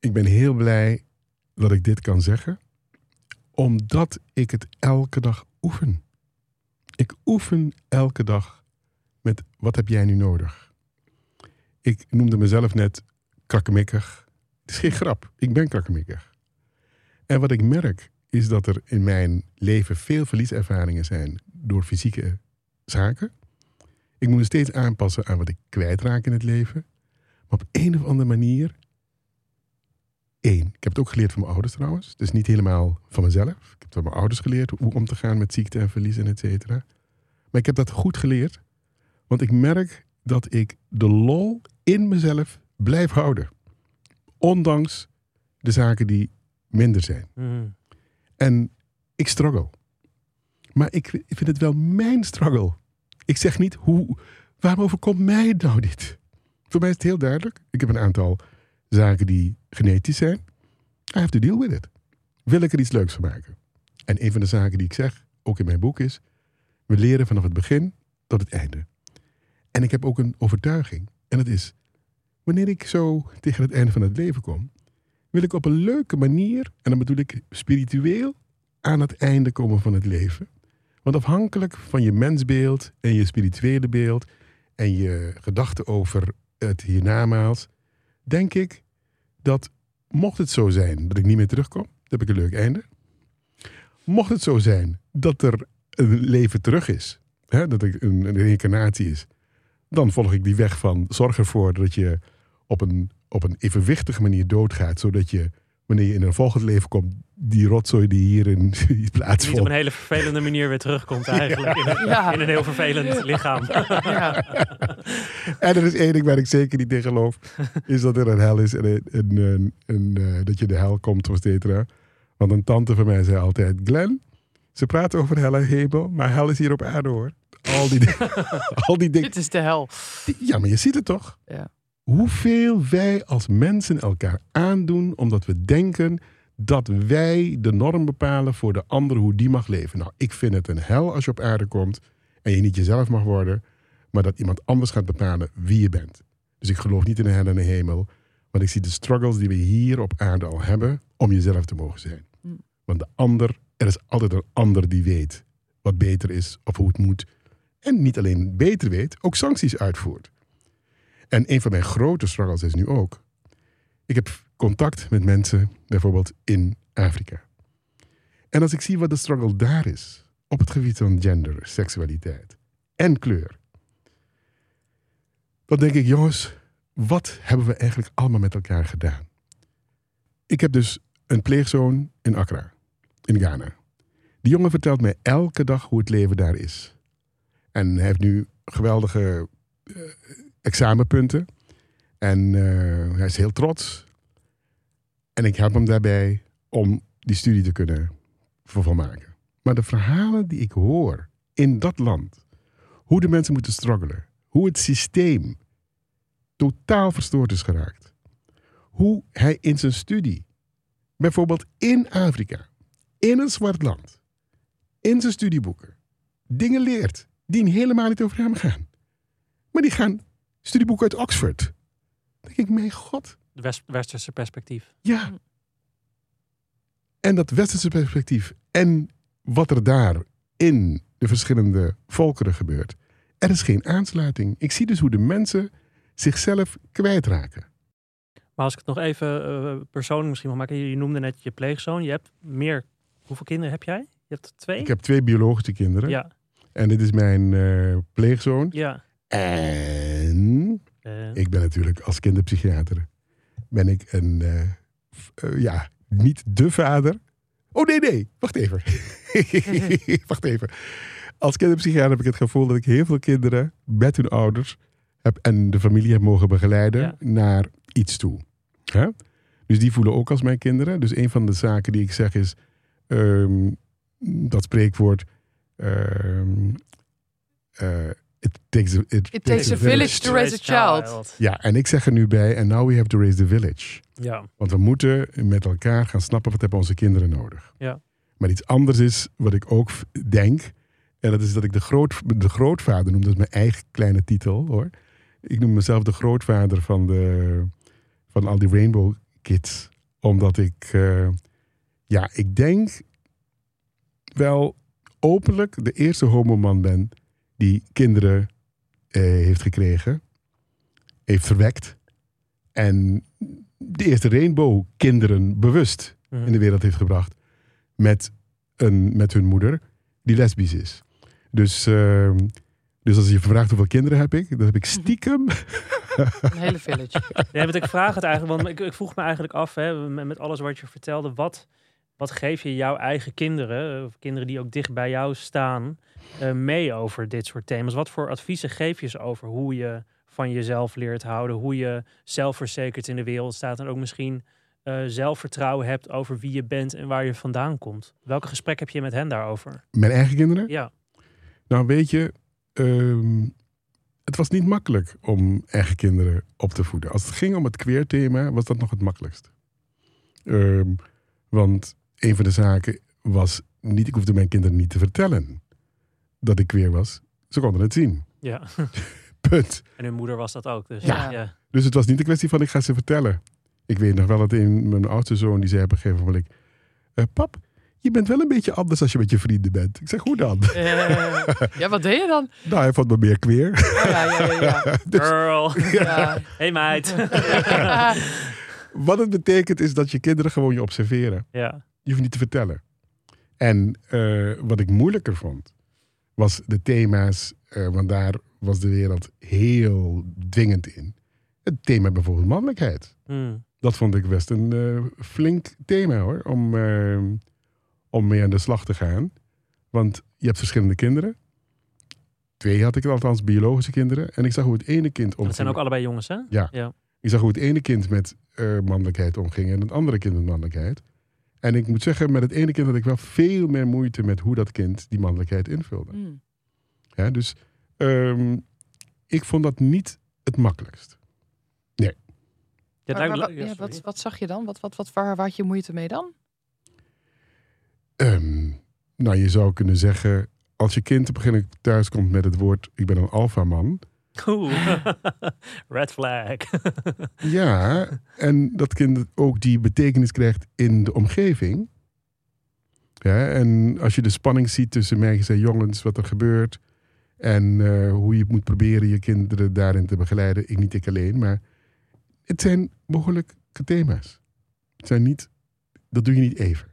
ik ben heel blij dat ik dit kan zeggen. Omdat ik het elke dag oefen. Ik oefen elke dag met wat heb jij nu nodig? Ik noemde mezelf net krakkemikkig. Het is geen grap. Ik ben krakkemikkig. En wat ik merk is dat er in mijn leven veel verlieservaringen zijn door fysieke zaken. Ik moet me steeds aanpassen aan wat ik kwijtraak in het leven. Maar op een of andere manier. Eén, ik heb het ook geleerd van mijn ouders trouwens. Dus niet helemaal van mezelf. Ik heb het van mijn ouders geleerd hoe om te gaan met ziekte en verlies en et cetera. Maar ik heb dat goed geleerd. Want ik merk dat ik de lol in mezelf blijf houden. Ondanks de zaken die minder zijn. Mhm. En ik struggle. Maar ik, ik vind het wel mijn struggle. Ik zeg niet, hoe, waarom overkomt mij nou dit? Voor mij is het heel duidelijk. Ik heb een aantal zaken die genetisch zijn. I have to deal with it. Wil ik er iets leuks van maken? En een van de zaken die ik zeg, ook in mijn boek, is... we leren vanaf het begin tot het einde. En ik heb ook een overtuiging. En dat is, wanneer ik zo tegen het einde van het leven kom... wil ik op een leuke manier, en dan bedoel ik spiritueel... aan het einde komen van het leven. Want afhankelijk van je mensbeeld en je spirituele beeld... en je gedachten over het hiernamaals... denk ik dat mocht het zo zijn dat ik niet meer terugkom... dan heb ik een leuk einde. Mocht het zo zijn dat er een leven terug is... Hè, dat er een, een reïncarnatie is... dan volg ik die weg van zorg ervoor dat je op een, op een evenwichtige manier doodgaat... zodat je, wanneer je in een volgend leven komt... die rotzooi die hierin Niet op een hele vervelende manier weer terugkomt eigenlijk. In, een, Ja. in een heel vervelend lichaam. Ja. En er is één ding waar ik zeker niet in geloof. Is dat er een hel is en, een, een, eh, dat je de hel komt, et cetera. Want een tante van mij zei altijd... Glenn, ze praten over hel en hemel, maar hel is hier op aarde hoor. Al die, al die dingen. Dit is de hel. Ja, maar je ziet het toch? Ja. Hoeveel wij als mensen elkaar aandoen omdat we denken dat wij de norm bepalen voor de ander hoe die mag leven. Nou, ik vind het een hel als je op aarde komt en je niet jezelf mag worden, maar dat iemand anders gaat bepalen wie je bent. Dus ik geloof niet in een hel en een hemel, want ik zie de struggles die we hier op aarde al hebben om jezelf te mogen zijn. Mm. Want de ander, er is altijd een ander die weet wat beter is of hoe het moet. En niet alleen beter weet, ook sancties uitvoert. En een van mijn grote struggles is nu ook. Ik heb contact met mensen, bijvoorbeeld in Afrika. En als ik zie wat de struggle daar is, op het gebied van gender, seksualiteit en kleur, dan denk ik, jongens, wat hebben we eigenlijk allemaal met elkaar gedaan? Ik heb dus een pleegzoon in Accra, in Ghana. Die jongen vertelt mij elke dag hoe het leven daar is. En hij heeft nu geweldige eh, examenpunten. En eh, hij is heel trots. En ik help hem daarbij om die studie te kunnen vervolmaken. Maar de verhalen die ik hoor in dat land, hoe de mensen moeten struggelen, hoe het systeem totaal verstoord is geraakt, hoe hij in zijn studie, bijvoorbeeld in Afrika, in een zwart land, in zijn studieboeken, dingen leert die helemaal niet over hem gaan. Maar die gaan studieboeken uit Oxford. Dan denk ik, mijn god, De west- westerse perspectief. ja. En dat westerse perspectief en wat er daar in de verschillende volkeren gebeurt. Er is geen aansluiting. Ik zie dus hoe de mensen zichzelf kwijtraken. Maar als ik het nog even eh, persoonlijk misschien mag maken. Je, je noemde net je pleegzoon. Je hebt meer... Hoeveel kinderen heb jij? Je hebt twee? Ik heb twee biologische kinderen. Ja, En dit is mijn eh, pleegzoon. ja. En Eh, ik ben natuurlijk als kinderpsychiater ben ik een, eh, eh, ja, niet de vader. Oh nee, nee, wacht even. wacht even. Als kinderpsychiater heb ik het gevoel dat ik heel veel kinderen met hun ouders heb en de familie heb mogen begeleiden Ja. naar iets toe. Dus die voelen ook als mijn kinderen. Dus een van de zaken die ik zeg is ehm, dat spreekwoord. ehm, eh, it takes a, it It takes a village to raise a child. ja, en ik zeg er nu bij, and now we have to raise the village. Ja, Want we moeten met elkaar gaan snappen wat hebben onze kinderen nodig. Ja. Maar iets anders is wat ik ook denk. En dat is dat ik de, groot, de grootvader noem. Dat is mijn eigen kleine titel hoor. Ik noem mezelf de grootvader van, de, van al die Rainbow Kids. Omdat ik, eh, ja, ik denk wel openlijk de eerste homoman ben die kinderen eh, heeft gekregen. Heeft verwekt. En de eerste Rainbow kinderen bewust Mhm. in de wereld heeft gebracht. Met, een, met hun moeder, die lesbisch is. Dus, ehm, dus als je vraagt hoeveel kinderen heb ik, dan heb ik stiekem. Een hele village. Nee, want ik vraag het eigenlijk, want ik, ik vroeg me eigenlijk af, hè, met, met alles wat je vertelde, wat, wat geef je jouw eigen kinderen, of kinderen die ook dicht bij jou staan, eh, mee over dit soort thema's? Wat voor adviezen geef je ze over hoe je van jezelf leert houden, hoe je zelfverzekerd in de wereld staat en ook misschien eh, zelfvertrouwen hebt over wie je bent en waar je vandaan komt? Welke gesprek heb je met hen daarover? Mijn eigen kinderen? Ja, Nou, weet je, ehm, het was niet makkelijk om eigen kinderen op te voeden. Als het ging om het queer-thema, was dat nog het makkelijkst. Ehm, want een van de zaken was niet, ik hoefde mijn kinderen niet te vertellen dat ik queer was. Ze konden het zien. ja. Punt. En hun moeder was dat ook. Dus Ja. ja. Dus het was niet een kwestie van ik ga ze vertellen. Ik weet nog wel dat een, mijn oudste zoon die zei op een gegeven moment: eh, Pap, je bent wel een beetje anders als je met je vrienden bent. Ik zeg, hoe dan? Eh, ja, wat deed je dan? nou, hij vond me meer queer. Oh, ja, ja, ja. ja. Dus Girl. ja. Hey meid. wat het betekent is dat je kinderen gewoon je observeren. ja. Je hoeft niet te vertellen. En eh, wat ik moeilijker vond, was de thema's, eh, want daar was de wereld heel dwingend in. Het thema bijvoorbeeld mannelijkheid. Hmm. Dat vond ik best een eh, flink thema hoor, om, eh, om mee aan de slag te gaan. Want je hebt verschillende kinderen. Twee had ik althans, biologische kinderen. En ik zag hoe het ene kind omging. Dat zijn ook allebei jongens, hè? Ja. ja. Ik zag hoe het ene kind met mannelijkheid omging en het andere kind met mannelijkheid. En ik moet zeggen, met het ene kind had ik wel veel meer moeite met hoe dat kind die mannelijkheid invulde. Mm. Ja, dus ehm, ik vond dat niet het makkelijkst. Ja, Maar- daar- maar wa- ja, wat, wat zag je dan? Wat, wat, wat, waar, waar had je moeite mee dan? Ehm, nou, je zou kunnen zeggen, als je kind op een gegeven moment thuis komt met het woord, ik ben een alfaman. Oeh. Red flag. Ja, en dat kind ook die betekenis krijgt in de omgeving. Ja, en als je de spanning ziet tussen meisjes en jongens, wat er gebeurt. En eh, hoe je moet proberen je kinderen daarin te begeleiden. Ik niet ik alleen, maar het zijn behoorlijke thema's. Het zijn niet, dat doe je niet even.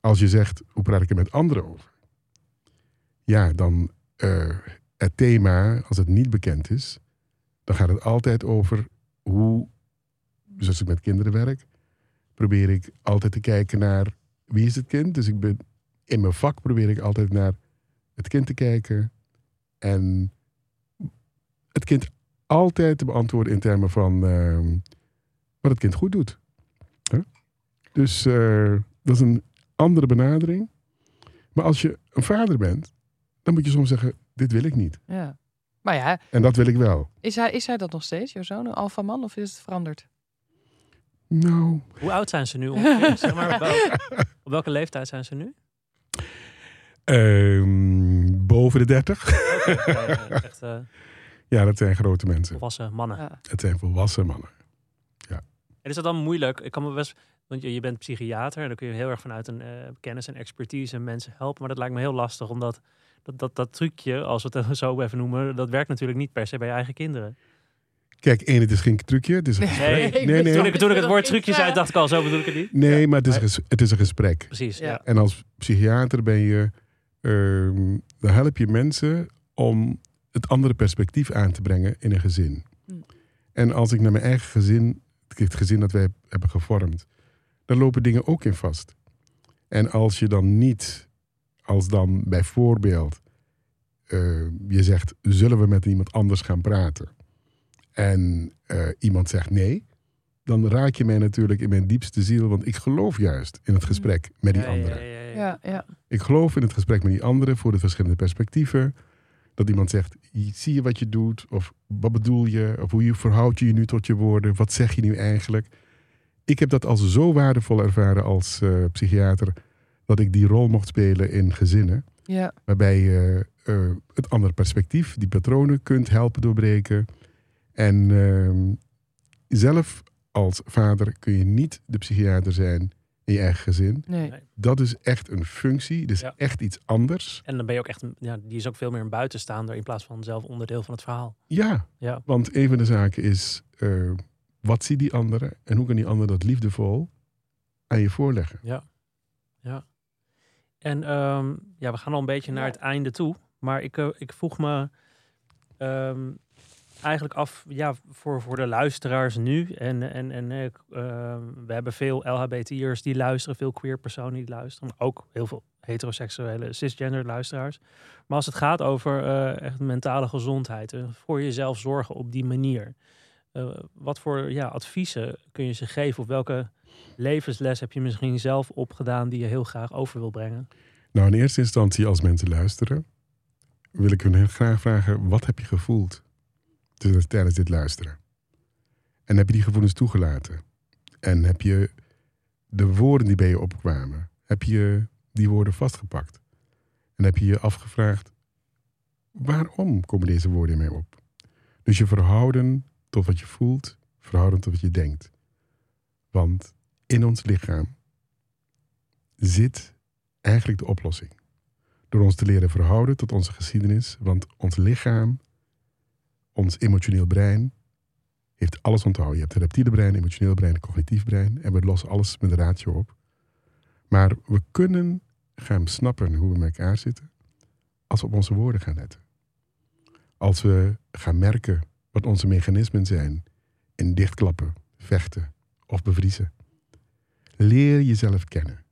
Als je zegt, hoe praat ik er met anderen over? Ja, dan eh, het thema, als het niet bekend is, dan gaat het altijd over hoe, dus als ik met kinderen werk, probeer ik altijd te kijken naar wie is het kind. Dus ik ben, in mijn vak probeer ik altijd naar het kind te kijken en het kind altijd te beantwoorden in termen van ehm, wat het kind goed doet. Dus eh, dat is een andere benadering. Maar als je een vader bent, dan moet je soms zeggen: dit wil ik niet. Ja. Maar ja, En dat wil ik wel. is hij, is hij dat nog steeds, jouw zoon, een alfaman, of is het veranderd? Nou, Hoe oud zijn ze nu ongeveer? zeg maar, op, wel- op welke leeftijd zijn ze nu? ehm, boven de 30. Oké, ja, echt eh, Ja, dat zijn grote mensen. volwassen mannen. Ja. Het zijn volwassen mannen. En is dat dan moeilijk? Ik kan me best, want je, je bent psychiater en dan kun je heel erg vanuit een eh, kennis en expertise mensen helpen. Maar dat lijkt me heel lastig, omdat dat, dat, dat trucje, als we het zo even noemen, dat werkt natuurlijk niet per se bij je eigen kinderen. Kijk, één, het is geen trucje. Het is een gesprek. Nee, nee, Toen nee. ik, toen ik het woord trucje zei, dacht ik al, zo bedoel ik het niet. Nee, maar het is, het is een gesprek. Precies, ja. Ja. En als psychiater ben je, ehm, dan help je mensen om het andere perspectief aan te brengen in een gezin. Hm. En als ik naar mijn eigen gezin, het gezin dat wij hebben gevormd, dan lopen dingen ook in vast. En als je dan niet, als dan bijvoorbeeld eh, je zegt, zullen we met iemand anders gaan praten? En eh, iemand zegt nee, dan raak je mij natuurlijk in mijn diepste ziel, want ik geloof juist in het gesprek met die Ja, anderen. ja, ja, ja. Ja, ja. Ik geloof in het gesprek met die anderen voor de verschillende perspectieven. Dat iemand zegt, zie je wat je doet? Of wat bedoel je? Of hoe je verhoudt je je nu tot je woorden? Wat zeg je nu eigenlijk? Ik heb dat als zo waardevol ervaren als eh, psychiater... dat ik die rol mocht spelen in gezinnen. ja. Waarbij je eh, het andere perspectief, die patronen kunt helpen doorbreken. En ehm, zelf als vader kun je niet de psychiater zijn in je eigen gezin. Nee. Dat is echt een functie. Dat is Ja. echt iets anders. En dan ben je ook echt, een- ja, die is ook veel meer een buitenstaander in plaats van zelf onderdeel van het verhaal. Ja, Ja. want een van de zaken is... eh, wat ziet die andere? En hoe kan die ander dat liefdevol aan je voorleggen? Ja. ja. En ehm, ja, we gaan al een beetje naar Ja. het einde toe. Maar ik, eh, ik vroeg me ehm, eigenlijk af, ja, voor, voor de luisteraars nu. En, en, en eh, ehm, we hebben veel LHBT'ers die luisteren, veel queer personen die luisteren. Maar ook heel veel heteroseksuele, cisgender luisteraars. Maar als het gaat over eh, echt mentale gezondheid, en voor jezelf zorgen op die manier. eh, wat voor ja, adviezen kun je ze geven? Of welke levensles heb je misschien zelf opgedaan die je heel graag over wil brengen? Nou, in eerste instantie als mensen luisteren... wil ik hun heel graag vragen, wat heb je gevoeld tijdens dit luisteren? En heb je die gevoelens toegelaten? En heb je de woorden die bij je opkwamen, heb je die woorden vastgepakt? En heb je je afgevraagd, waarom komen deze woorden in op? Dus je verhouden tot wat je voelt, verhouden tot wat je denkt. Want in ons lichaam zit eigenlijk de oplossing. Door ons te leren verhouden tot onze geschiedenis. Want ons lichaam, ons emotioneel brein, heeft alles onthouden. Je hebt het reptiele brein, emotioneel brein, cognitief brein. En we lossen alles met de ratio op. Maar we kunnen gaan snappen hoe we met elkaar zitten als we op onze woorden gaan letten. Als we gaan merken wat onze mechanismen zijn in dichtklappen, vechten of bevriezen. Leer jezelf kennen.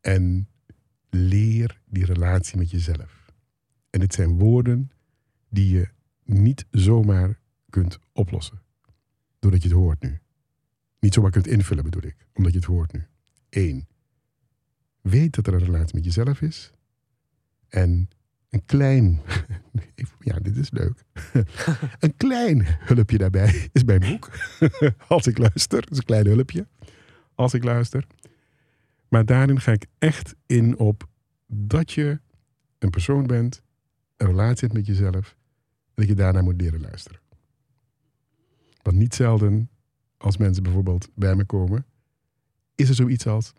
En leer die relatie met jezelf. En dit zijn woorden die je niet zomaar kunt oplossen. Doordat je het hoort nu. Niet zomaar kunt invullen bedoel ik. Omdat je het hoort nu. Eén. Weet dat er een relatie met jezelf is. En een klein... Ja, dit is leuk. Een klein hulpje daarbij is mijn boek. Als ik luister. Is een klein hulpje. Als ik luister. Maar daarin ga ik echt in op dat je een persoon bent, een relatie hebt met jezelf, en dat je daarna moet leren luisteren. Want niet zelden, als mensen bijvoorbeeld bij me komen, is er zoiets als,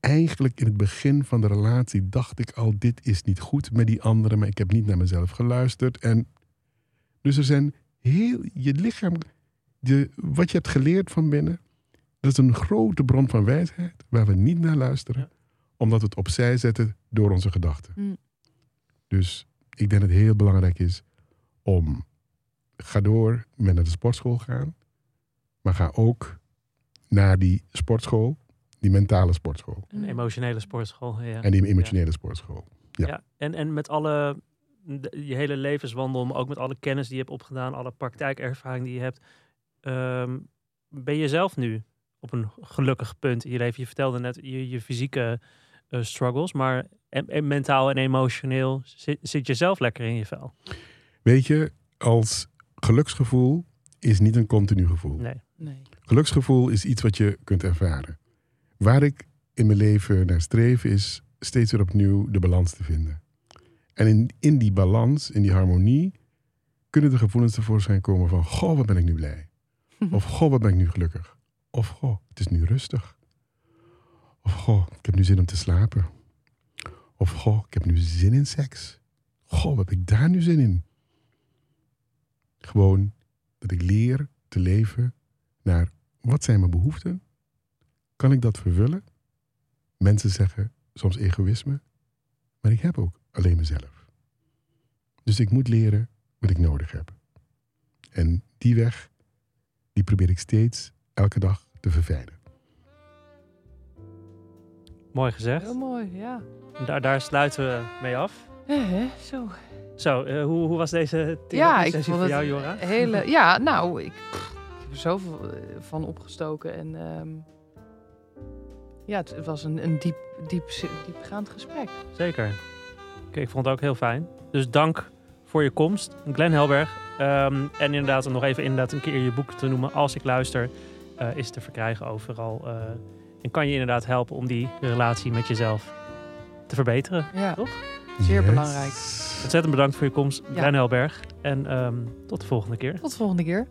eigenlijk in het begin van de relatie dacht ik al, dit is niet goed met die andere, maar ik heb niet naar mezelf geluisterd. En dus er zijn heel, je lichaam, de, wat je hebt geleerd van binnen, dat is een grote bron van wijsheid waar we niet naar luisteren, Ja. omdat we het opzij zetten door onze gedachten. Mm. Dus ik denk dat het heel belangrijk is om ga door met naar de sportschool gaan. Maar ga ook naar die sportschool, die mentale sportschool. Een emotionele sportschool. Ja. En die emotionele sportschool. Ja. Ja. En, en met alle, de- je hele levenswandel, maar ook met alle kennis die je hebt opgedaan, alle praktijkervaring die je hebt. ehm, ben je zelf nu op een gelukkig punt in je leven? Je vertelde net je, je fysieke eh, struggles, maar en, en mentaal en emotioneel zit, zit je zelf lekker in je vel? Weet je, als geluksgevoel is niet een continu gevoel. Nee. Nee. Geluksgevoel is iets wat je kunt ervaren. Waar ik in mijn leven naar streef is steeds weer opnieuw de balans te vinden. En in, in die balans, in die harmonie, kunnen de gevoelens tevoorschijn komen van... Goh, wat ben ik nu blij. Of goh, wat ben ik nu gelukkig. Of goh, het is nu rustig. Of goh, ik heb nu zin om te slapen. Of goh, ik heb nu zin in seks. Goh, wat heb ik daar nu zin in? Gewoon dat ik leer te leven naar wat zijn mijn behoeften? Kan ik dat vervullen? Mensen zeggen soms egoïsme, maar ik heb ook alleen mezelf. Dus ik moet leren wat ik nodig heb. En die weg, die probeer ik steeds elke dag te verfijnen. Mooi gezegd. Heel mooi, ja. Daar, daar sluiten we mee af. Eh, hè, zo. Zo, eh, hoe, hoe was deze Ja, ik vond voor jou, Jora? hele. Ja, nou, ik, pff, ik heb er zoveel eh, van opgestoken en ehm, ja, het, het was een, een diep, diep, diepgaand gesprek. Zeker. Oké, ik vond het ook heel fijn. Dus dank voor je komst, Glenn Helberg. Ehm, en inderdaad, om nog even inderdaad een keer je boek te noemen. Als ik luister, eh, is te verkrijgen overal. eh, en kan je inderdaad helpen om die relatie met jezelf te verbeteren. Ja, Toch? Zeer belangrijk. Ontzettend bedankt voor je komst, Ja. Helberg. En ehm, tot de volgende keer. tot de volgende keer.